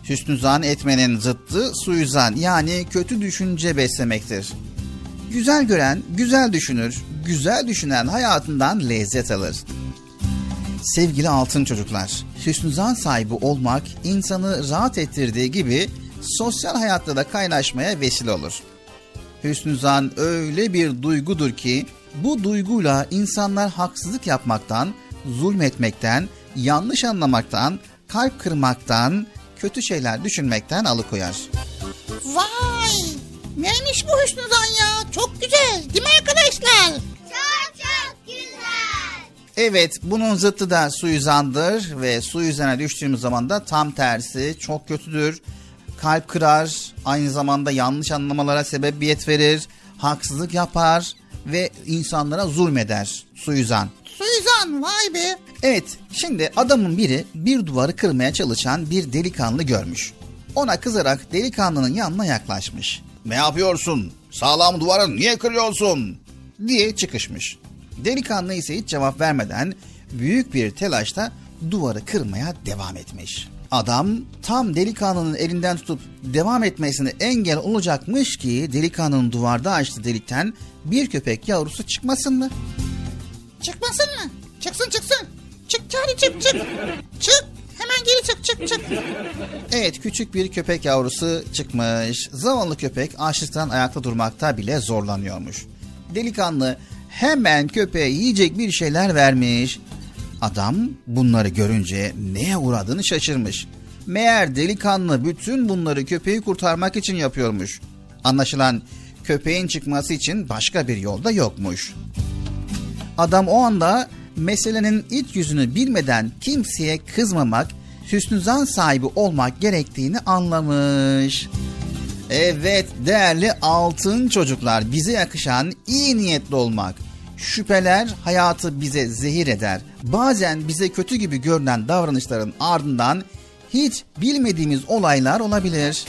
Hüsnü Zan etmenin zıttı suizan yani kötü düşünce beslemektir. Güzel gören, güzel düşünür, güzel düşünen hayatından lezzet alır. Sevgili altın çocuklar, hüsnü zan sahibi olmak insanı rahat ettirdiği gibi sosyal hayatta da kaynaşmaya vesile olur. Hüsnü zan öyle bir duygudur ki bu duyguyla insanlar haksızlık yapmaktan, zulmetmekten, yanlış anlamaktan, kalp kırmaktan, kötü şeyler düşünmekten alıkoyar. Vay. Neymiş bu Hüsnü Zan ya? Çok güzel. Değil mi arkadaşlar? Çok çok güzel. Evet bunun zıttı da suizandır ve suizana düştüğümüz zaman da tam tersi çok kötüdür. Kalp kırar, aynı zamanda yanlış anlamalara sebebiyet verir, haksızlık yapar ve insanlara zulmeder suizan. Suizan vay be. Evet, şimdi adamın biri bir duvarı kırmaya çalışan bir delikanlı görmüş. Ona kızarak delikanlının yanına yaklaşmış. Ne yapıyorsun? Sağlam duvarı niye kırıyorsun? diye çıkışmış. Delikanlı ise hiç cevap vermeden büyük bir telaşla duvarı kırmaya devam etmiş. Adam tam delikanlının elinden tutup devam etmesine engel olacakmış ki delikanlının duvarda açtığı delikten bir köpek yavrusu çıkmasın mı? Çıkmasın mı? Çıksın çıksın. Çık Charlie çık çık. Çık. Hemen geri çık çık çık. Evet küçük bir köpek yavrusu çıkmış. Zavallı köpek açlıktan ayakta durmakta bile zorlanıyormuş. Delikanlı hemen köpeğe yiyecek bir şeyler vermiş. Adam bunları görünce neye uğradığını şaşırmış. Meğer delikanlı bütün bunları köpeği kurtarmak için yapıyormuş. Anlaşılan köpeğin çıkması için başka bir yolda yokmuş. Adam o anda meselenin iç yüzünü bilmeden kimseye kızmamak, hüsnü zan sahibi olmak gerektiğini anlamış. Evet değerli altın çocuklar bize yakışan iyi niyetli olmak. Şüpheler hayatı bize zehir eder. Bazen bize kötü gibi görünen davranışların ardından hiç bilmediğimiz olaylar olabilir.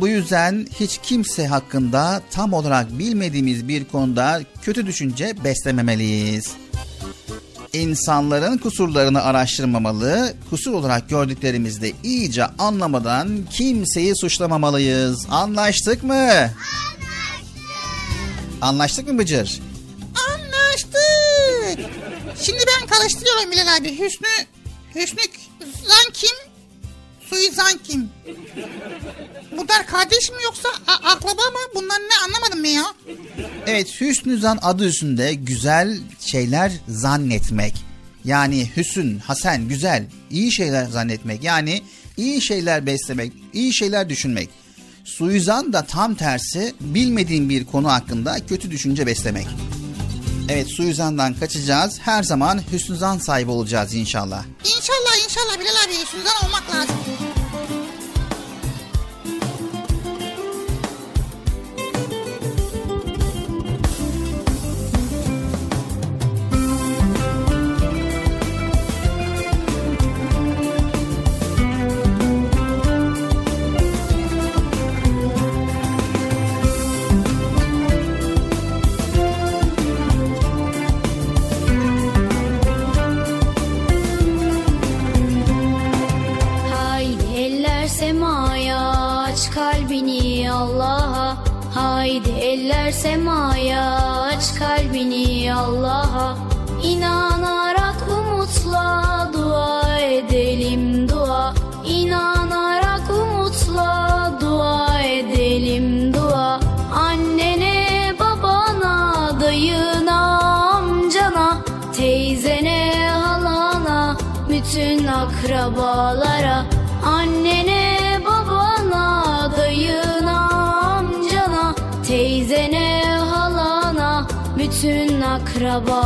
Bu yüzden hiç kimse hakkında tam olarak bilmediğimiz bir konuda kötü düşünce beslememeliyiz. İnsanların kusurlarını araştırmamalı, kusur olarak gördüklerimizde iyice anlamadan kimseyi suçlamamalıyız. Anlaştık mı? Anlaştık. Anlaştık mı Bıcır? Anlaştık. Şimdi ben karıştırıyorum Bilal abi. Hüsnü, Hüsnü Zan kim? Suizan kim? Bunlar kardeş mi yoksa akraba mı? Bunlar ne anlamadım ben ya. Evet Hüsnü Zan adı üstünde güzel şeyler zannetmek. Yani hüsün, hasen, güzel, iyi şeyler zannetmek. Yani iyi şeyler beslemek, iyi şeyler düşünmek. Suizan da tam tersi bilmediğin bir konu hakkında kötü düşünce beslemek. Evet suizandan kaçacağız. Her zaman hüsnü zan sahibi olacağız inşallah. İnşallah inşallah Bilal abi Hüsnü'den olmak lazım. trouble.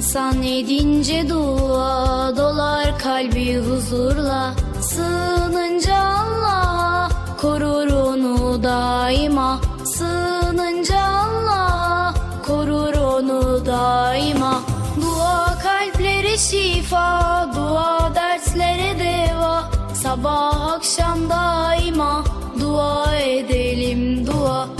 İnsan edince dua dolar kalbi huzurla. Sığınınca Allah'a korur onu daima. Sığınınca Allah'a korur onu daima. Dua kalplere şifa, dua derslere deva. Sabah akşam daima dua edelim dua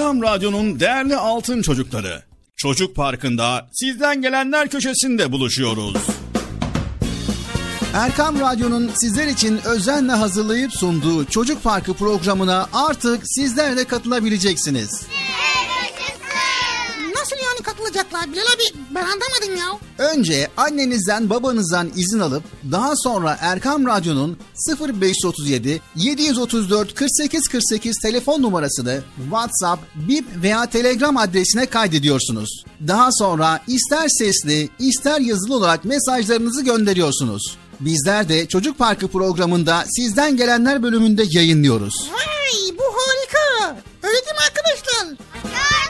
Erkam Radyo'nun değerli altın çocukları. Çocuk Parkı'nda sizden gelenler köşesinde buluşuyoruz. Erkam Radyo'nun sizler için özenle hazırlayıp sunduğu Çocuk Parkı programına artık sizler de katılabileceksiniz. Katılacaklar Bilal abi ben anlamadım ya. Önce annenizden babanızdan izin alıp daha sonra Erkam Radyo'nun 0537 734 48 48 telefon numarasını WhatsApp, Bip veya Telegram adresine kaydediyorsunuz. Daha sonra ister sesli ister yazılı olarak mesajlarınızı gönderiyorsunuz. Bizler de Çocuk Parkı programında sizden gelenler bölümünde yayınlıyoruz. Vay bu harika. Öyle değil mi arkadaşlar? Çok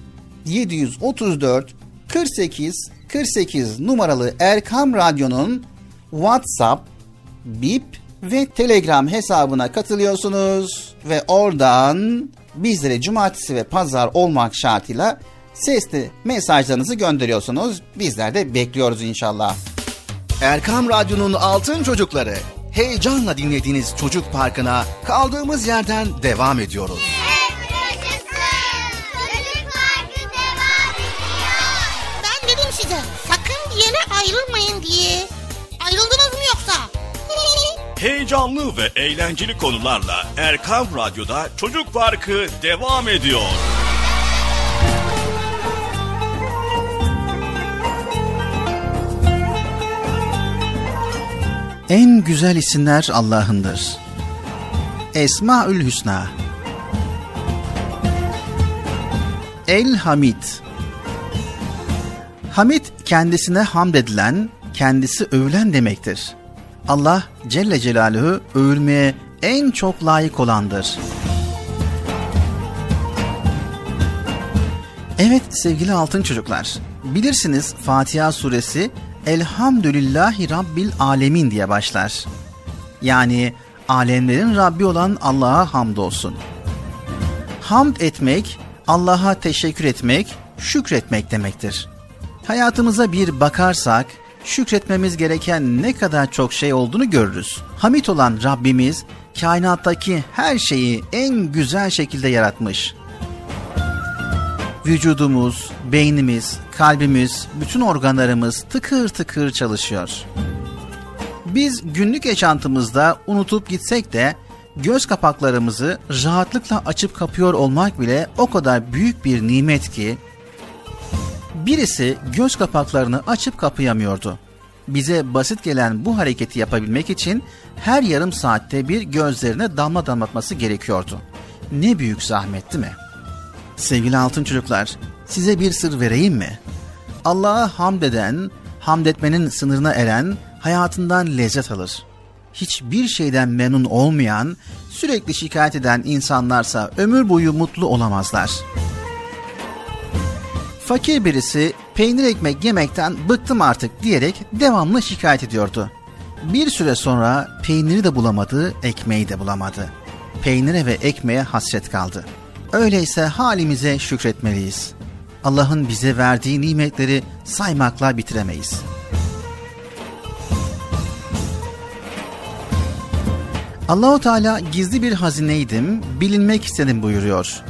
734 48 48 numaralı Erkam Radyo'nun WhatsApp, Bip ve Telegram hesabına katılıyorsunuz ve oradan bizlere cumartesi ve pazar olmak şartıyla sesli mesajlarınızı gönderiyorsunuz. Bizler de bekliyoruz inşallah. Erkam Radyo'nun Altın Çocukları. Heyecanla dinlediğiniz Çocuk Parkı'na kaldığımız yerden devam ediyoruz. Yere ayrılmayın diye. Ayrıldınız mı yoksa? Heyecanlı ve eğlenceli konularla Erkam Radyo'da Çocuk Parkı devam ediyor. En güzel isimler Allah'ındır. Esmaül Hüsna El Hamid Hamid kendisine hamd edilen, kendisi övülen demektir. Allah Celle Celaluhu övülmeye en çok layık olandır. Evet sevgili altın çocuklar, bilirsiniz Fatiha suresi Elhamdülillahi Rabbil Alemin diye başlar. Yani alemlerin Rabbi olan Allah'a hamdolsun. Hamd etmek, Allah'a teşekkür etmek, şükretmek demektir. Hayatımıza bir bakarsak, şükretmemiz gereken ne kadar çok şey olduğunu görürüz. Hamit olan Rabbimiz kainattaki her şeyi en güzel şekilde yaratmış. Vücudumuz, beynimiz, kalbimiz, bütün organlarımız tıkır tıkır çalışıyor. Biz günlük yaşantımızda unutup gitsek de göz kapaklarımızı rahatlıkla açıp kapıyor olmak bile o kadar büyük bir nimet ki birisi göz kapaklarını açıp kapayamıyordu. Bize basit gelen bu hareketi yapabilmek için her yarım saatte bir gözlerine damla damlatması gerekiyordu. Ne büyük zahmet değil mi? Sevgili altın çocuklar, size bir sır vereyim mi? Allah'a hamd eden, hamd etmenin sınırına eren hayatından lezzet alır. Hiçbir şeyden memnun olmayan, sürekli şikayet eden insanlarsa ömür boyu mutlu olamazlar. Fakir birisi peynir ekmek yemekten bıktım artık diyerek devamlı şikayet ediyordu. Bir süre sonra peyniri de bulamadı, ekmeği de bulamadı. Peynire ve ekmeğe hasret kaldı. Öyleyse halimize şükretmeliyiz. Allah'ın bize verdiği nimetleri saymakla bitiremeyiz. Allahu Teala gizli bir hazineydim, bilinmek istedim buyuruyor.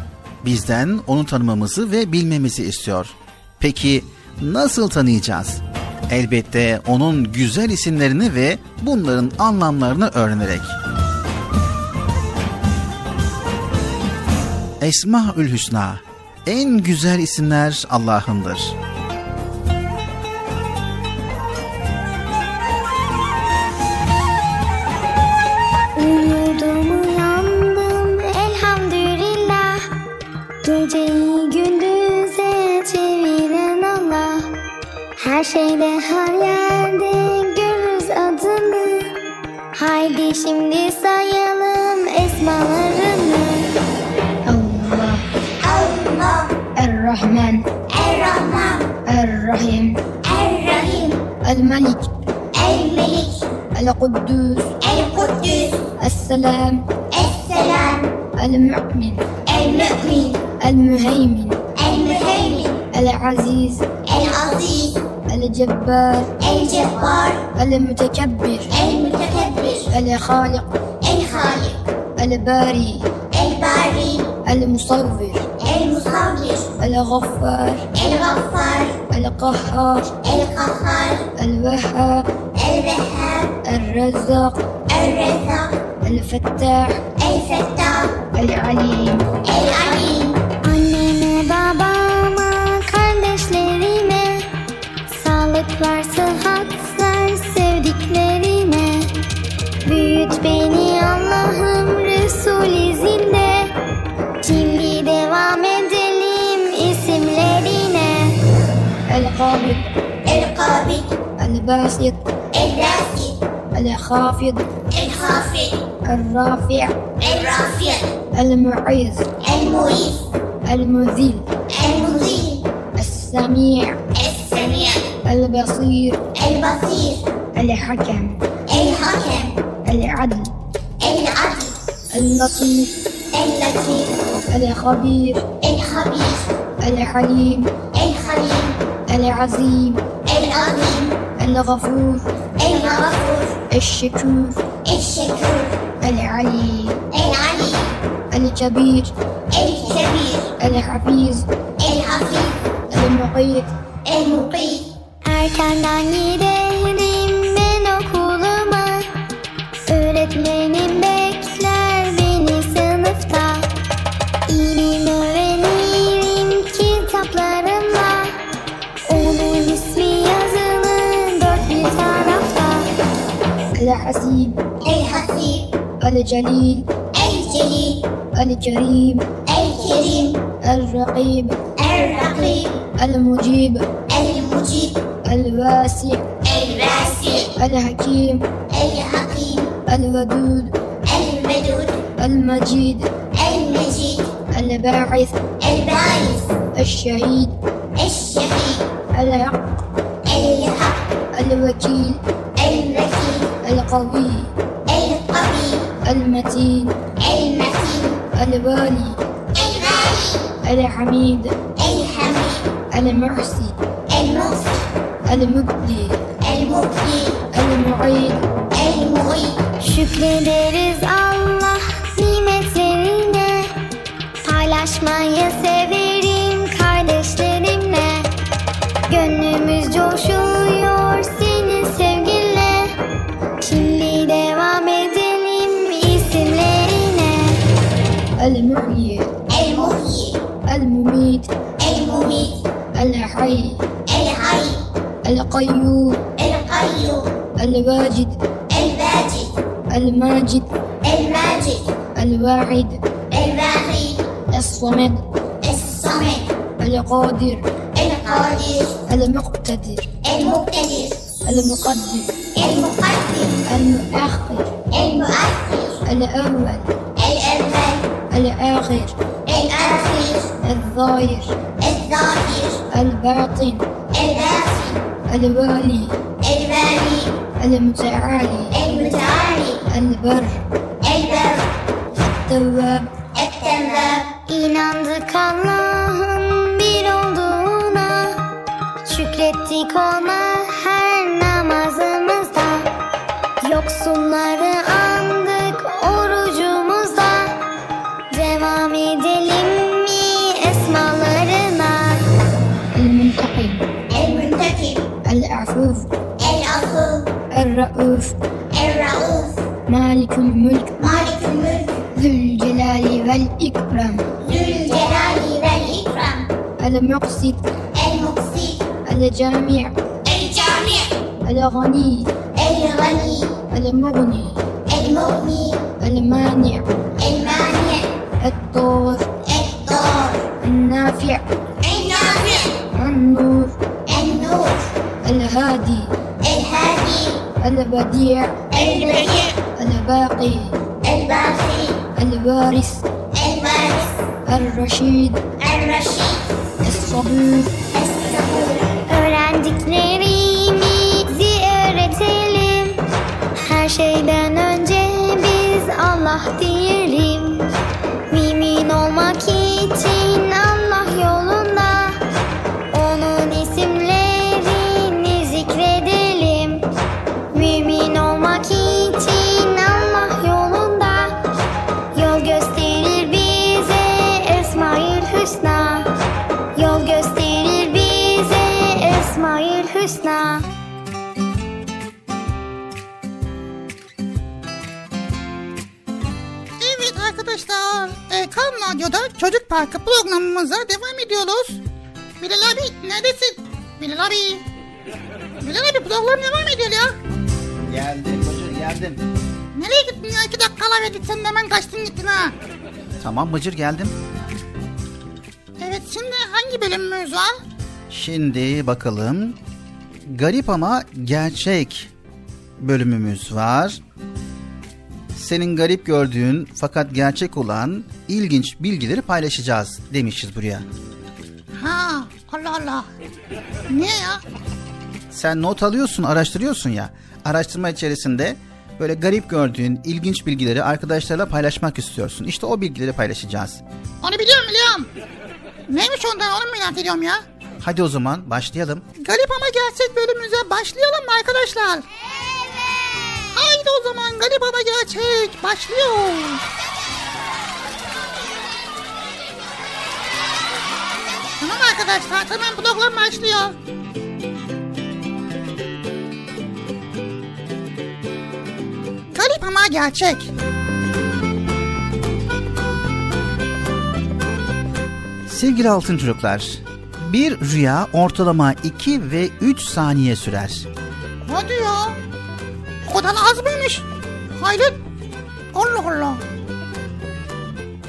Bizden onu tanımamızı ve bilmemizi istiyor. Peki nasıl tanıyacağız? Elbette onun güzel isimlerini ve bunların anlamlarını öğrenerek. Esmaül Hüsna en güzel isimler Allah'ındır. Her şeyde her yerde görürüz adını. Haydi şimdi sayalım esmalarını. Allah. Allah Er-Rahman. Er-Rahman. Er-Rahim. Er-Rahim. El-Malik. El-Melik. El-Kuddus El-Kuddus Es-Selam. Es-Selam. El-Mu'min El-Mu'min El-Müheymin. El-Müheymin. El-Aziz. العزيز الجبار. الجبار. المتكبر. المتكبر. الخالق. الخالق. الباري. الباري. المصور. المصور. الغفار. الغفار. القهار. القهار. الوهاب. الوهاب. الرزاق. الرزاق. الفتاح. الفتاح. العليم. العليم. Sağlık var, sıhhat ver sevdiklerime Büyüt beni Allah'ım Resul izinde Şimdi devam edelim isimlerine El-Kabid El-Kabid, El-Basit El-Rasid, El-Khafid El-Khafid, El-Rafi' El-Rafi', El-Mu'iz El-Mu'iz, El-Muzil El-Muzil, السميع البصير. البصير. الحكم. الحكم. العدل. العدل. اللطيف. اللطيف. الخبير. الخبير. الحليم. الحليم. العظيم. العظيم. الغفور. الغفور. الشكور. الشكور. العليم. العليم. الكبير. الكبير. الحفيظ. الحفيظ. المقيت. المقيت. Erkenden giderim ben okuluma. Öğretmenim bekler beni sınıfta. İlim öğrenirim kitaplarımla Onun ismi yazılı dört bir tarafta. El-Hasib El-Hasib, El-Celil El-Celil, El-Kerim El-Kerim, El-Rakib El-Rakib, El-Mujib El-Mujib, الواسع. الواسع. الحكيم. الحكيم. الودود. الودود المجيد. المجيد. الباعث. الباعث. الشهيد. الشهيد. الحق. الحق. الوكيل. الوكيل. القوي. القوي. المتين. المتين. الوالي. الوالي. الحميد. الحميد. المحسن المبدي المبدي المعيد المعيد Şükrederiz Allah nimetlerine. Paylaşmayı severim kardeşlerimle. Gönlümüz coşuyor senin sevginle Şimdi devam edelim isimlerine. El-Muhyi القيوم. القيوم. الواجد الواجد الماجد. الماجد. الواحد. الواحد. الصمد. الصمد. القادر. القادر. المقتدر. المقتدر. المقدم. المقدم. المؤخر. المؤخر. الأول. الأول. الآخر. الآخر. الظاهر. الظاهر. الباطن. الوالي الوالي المتعالي المتعالي البر البر التواب التواب İnandık Allah'ın bir olduğuna Şükrettik ona her namazımızda Yoksulları الرؤوف. الرؤوف. مالك الملك. مالك الملك. ذو الجلال والإكرام. ذو الجلال والإكرام. المقسط. المقسط. الجامع. الجامع. الغني. الغني. المغني. المغني. المانع. المانع. الضار الضار النافع. النافع. النور. النور. الهادي. الهادي البديع البديع الباقي الباقي الوارث الوارث الرشيد الرشيد الصبور الصبور Öğrendiklerimizi öğretelim Her şeyden önce biz Allah diyelim Mümin olmak için Parkı programımıza devam ediyoruz. Bilal abi neredesin? Bilal abi. Bilal abi program devam ediyor ya. Geldim Bıcır geldim. Nereye gittin ya? İki dakika ara verdik sen de hemen kaçtın gittin ha. Tamam Bıcır geldim. Evet şimdi hangi bölümümüz var? Şimdi bakalım. Garip ama gerçek bölümümüz var. Senin garip gördüğün fakat gerçek olan ilginç bilgileri paylaşacağız demişiz buraya. Ha Allah Allah. Niye ya? Sen not alıyorsun, araştırıyorsun ya. Araştırma içerisinde böyle garip gördüğün ilginç bilgileri arkadaşlarla paylaşmak istiyorsun. İşte o bilgileri paylaşacağız. Onu biliyorum biliyorum. Neymiş ondan onu merak ediyorum ya. Hadi o zaman başlayalım. Garip ama gerçek bölümümüze başlayalım mı arkadaşlar? Evet. Haydi o zaman garip ama gerçek başlıyor. Tamam arkadaşlar tamam program başlıyor. Garip ama gerçek. Sevgili altın çocuklar, bir rüya ortalama 2 ve 3 saniye sürer. Hadi ya. O kadar az mıymış? Hayret. Allah Allah.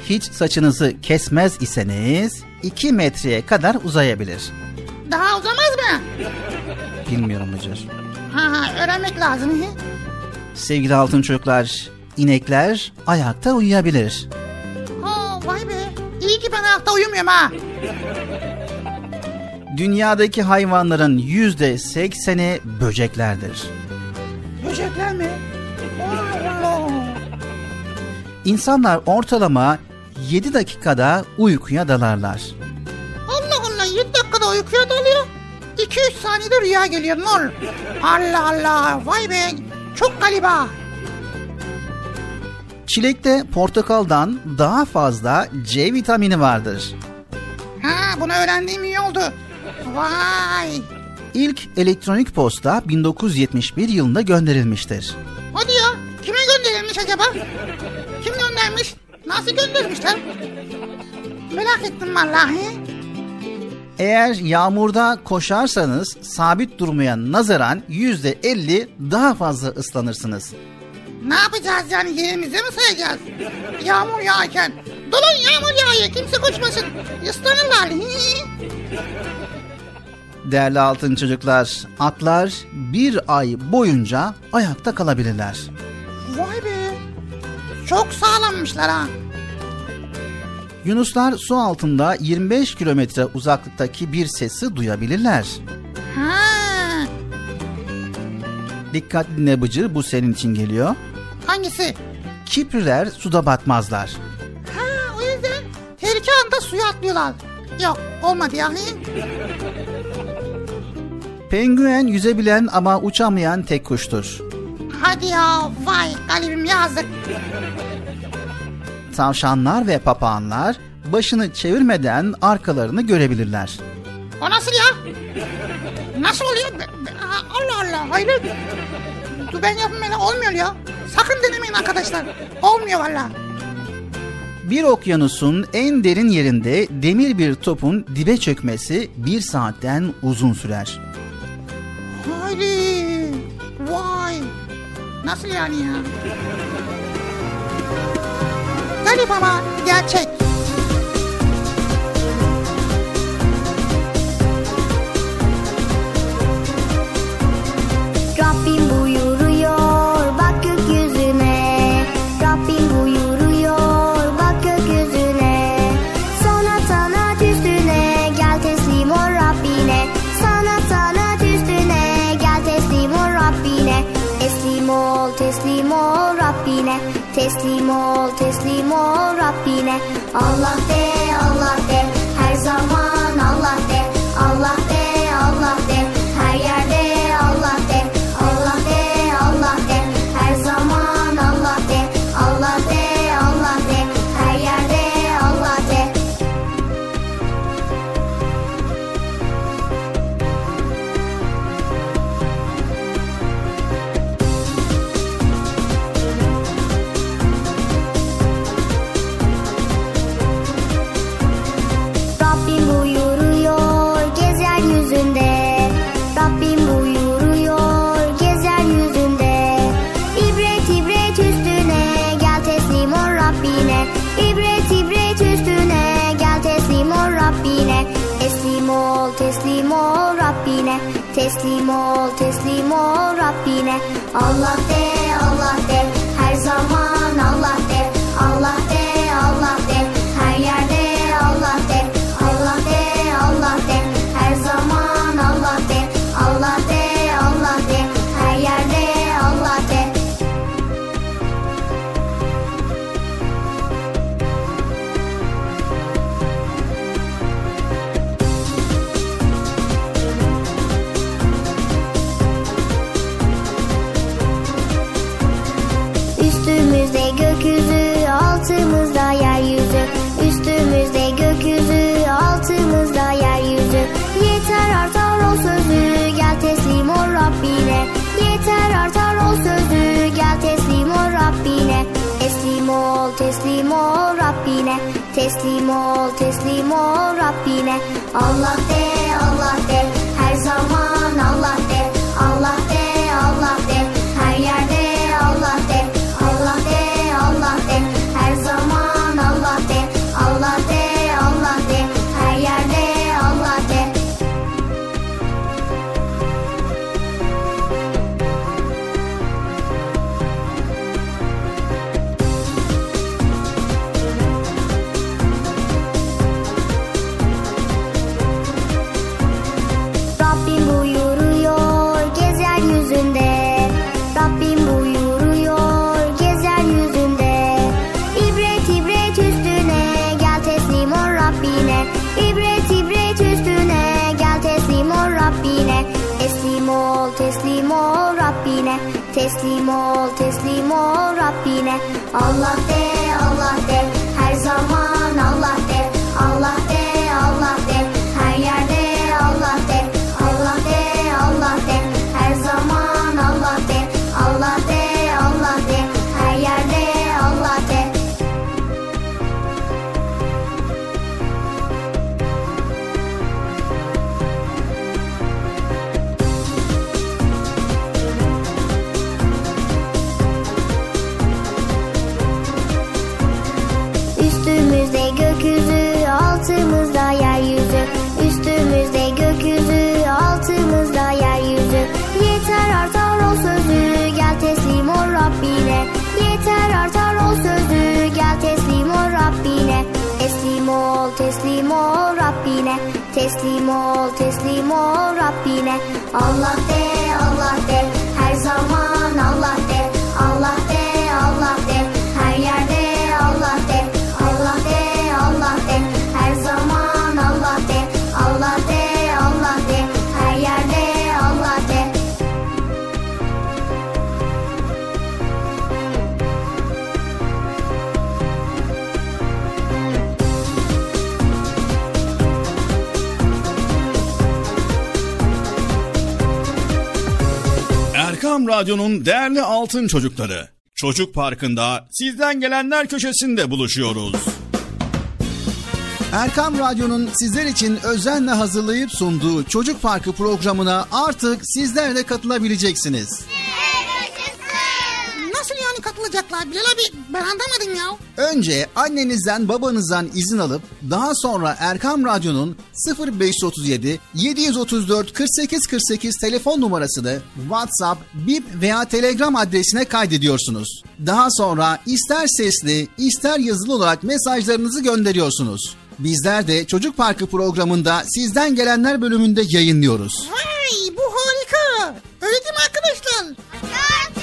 Hiç saçınızı kesmez iseniz 2 metreye kadar uzayabilir. Daha uzamaz mı? Bilmiyorum Bıcır. Ha, öğrenmek lazım. Sevgili altın çocuklar, inekler ayakta uyuyabilir. Ha, vay be. İyi ki ben ayakta uyumuyorum ha. Dünyadaki hayvanların yüzde sekseni böceklerdir. Böcekler mi? İnsanlar ortalama 7 dakikada uykuya dalarlar. Allah Allah 7 dakikada uykuya dalıyor. 2-3 saniyede rüya geliyor ne olur. Allah Allah vay be çok galiba. Çilekte portakaldan daha fazla C vitamini vardır. Ha bunu öğrendiğim iyi oldu. Vay. İlk elektronik posta 1971 yılında gönderilmiştir. Hadi ya kime gönderilmiş acaba? Kim göndermiş? Nasıl göndermişler? Merak ettim vallahi. Eğer yağmurda koşarsanız sabit durmaya nazaran yüzde elli daha fazla ıslanırsınız. Ne yapacağız yani yerimize mi sayacağız? Yağmur yağarken. Dolun yağmur yağıyor kimse koşmasın. Islanırlar. Değerli altın çocuklar, atlar bir ay boyunca ayakta kalabilirler. Vay be. Çok sağlammışlar ha. Yunuslar su altında 25 kilometre uzaklıktaki bir sesi duyabilirler. Ha. Dikkatli dinle Bıcır, bu senin için geliyor. Hangisi? Kipriler suda batmazlar. Ha o yüzden tehlike anda suya atlıyorlar. Yok olmadı yani. Penguen yüzebilen ama uçamayan tek kuştur. Hadi ya vay kalbim yazık. Tavşanlar ve papağanlar başını çevirmeden arkalarını görebilirler. O nasıl ya? Nasıl oluyor? Allah Allah hayret. Dur ben yapmayla olmuyor ya. Sakın denemeyin arkadaşlar. Olmuyor valla. Bir okyanusun en derin yerinde demir bir topun dibe çökmesi bir saatten uzun sürer. Haydi. Vay. Nasıl yani ya? Garip Teslim ol teslim ol Rabbine. Allah de Teslim ol, teslim ol Rabbine. Allah de, Rabbine Allah Teslim ol, teslim ol Rabbine. Allah de, Allah de. Her zaman Allah de Radyo'nun değerli altın çocukları. Çocuk Parkı'nda sizden gelenler köşesinde buluşuyoruz. Erkam Radyo'nun sizler için özenle hazırlayıp sunduğu Çocuk Parkı programına artık sizler de katılabileceksiniz. Nasıl yani katılacaklar Bilal abi ben anlamadım ya. Önce annenizden babanızdan izin alıp daha sonra Erkam Radyo'nun 0537 734 48 48 telefon numarasını WhatsApp, Bip veya Telegram adresine kaydediyorsunuz. Daha sonra ister sesli ister yazılı olarak mesajlarınızı gönderiyorsunuz. Bizler de Çocuk Parkı programında sizden gelenler bölümünde yayınlıyoruz. Vay bu harika. Öyle değil mi arkadaşlar?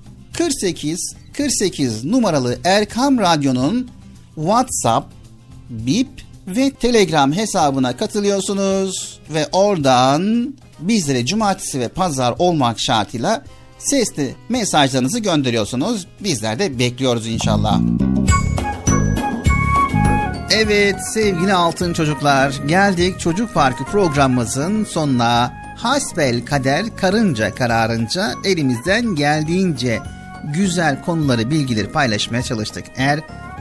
48 48 numaralı Erkam Radyo'nun WhatsApp, Bip ve Telegram hesabına katılıyorsunuz ve oradan bizlere cumartesi ve pazar olmak şartıyla sesli mesajlarınızı gönderiyorsunuz. Bizler de bekliyoruz inşallah. Evet sevgili altın çocuklar geldik Çocuk Parkı programımızın sonuna. Hasbel kader karınca kararınca elimizden geldiğince güzel konuları bilgileri paylaşmaya çalıştık. Eğer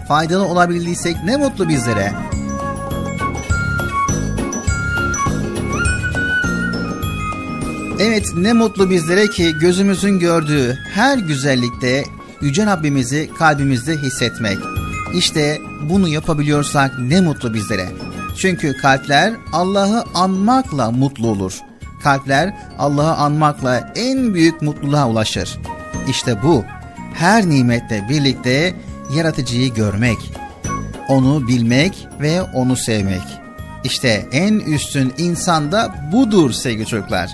faydalı olabildiysek ne mutlu bizlere. Evet ne mutlu bizlere ki gözümüzün gördüğü her güzellikte Yüce Rabbimizi kalbimizde hissetmek. İşte bunu yapabiliyorsak ne mutlu bizlere. Çünkü kalpler Allah'ı anmakla mutlu olur. Kalpler Allah'ı anmakla en büyük mutluluğa ulaşır. İşte bu her nimetle birlikte yaratıcıyı görmek, onu bilmek ve onu sevmek. İşte en üstün insan da budur sevgili çocuklar.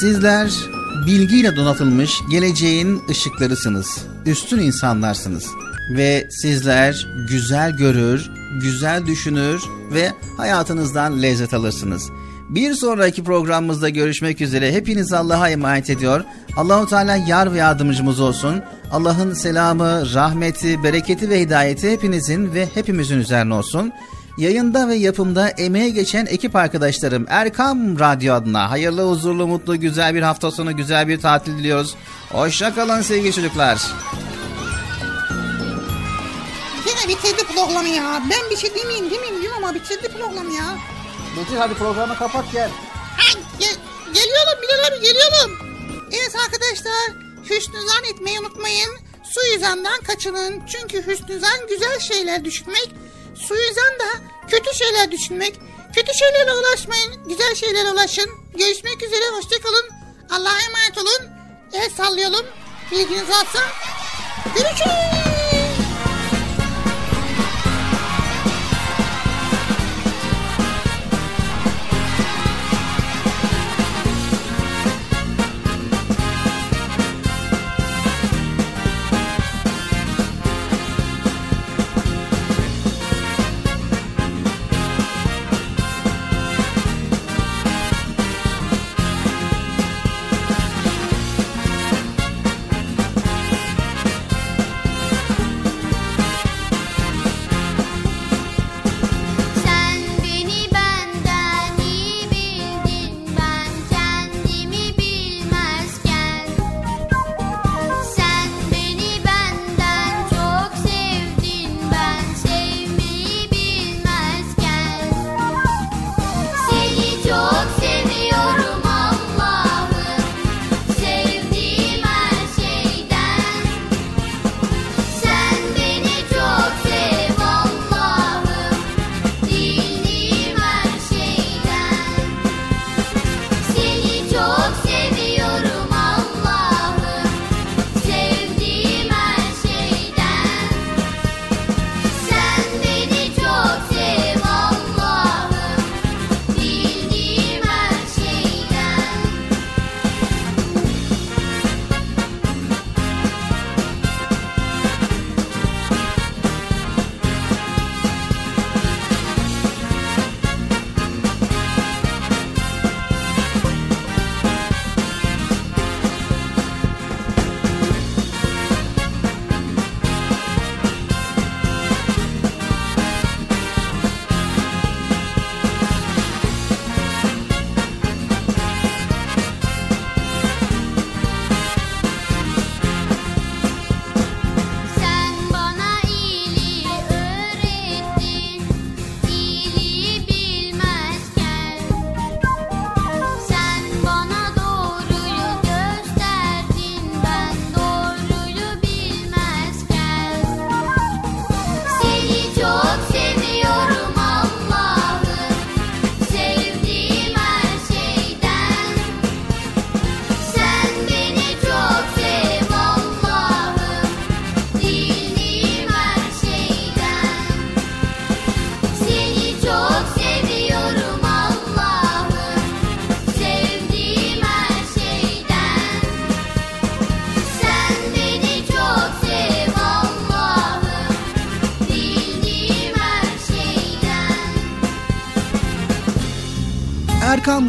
Sizler bilgiyle donatılmış geleceğin ışıklarısınız. Üstün insanlarsınız. Ve sizler güzel görür, güzel düşünür ve hayatınızdan lezzet alırsınız. Bir sonraki programımızda görüşmek üzere. Hepiniz Allah'a emanet ediyor. Allahu Teala yar ve yardımcımız olsun. Allah'ın selamı, rahmeti, bereketi ve hidayeti hepinizin ve hepimizin üzerine olsun. Yayında ve yapımda emeğe geçen ekip arkadaşlarım Erkam Radyo adına hayırlı, huzurlu, mutlu, güzel bir hafta sonu, güzel bir tatil diliyoruz. Hoşçakalın sevgili çocuklar. Yine bitirdi programı ya. Ben bir şey demeyeyim demeyeyim diyorum ama bitirdi programı ya. Betül hadi programı kapat gel. Ha, gel, geliyorum Bilal abi geliyorum. Evet arkadaşlar hüsnü zan etmeyi unutmayın. Suizandan kaçının. Çünkü hüsnü zan güzel şeyler düşünmek. Suizan da kötü şeyler düşünmek. Kötü şeylere ulaşmayın. Güzel şeylere ulaşın. Görüşmek üzere. Hoşçakalın. Allah'a emanet olun. El sallayalım. Bilginiz varsa. Görüşürüz.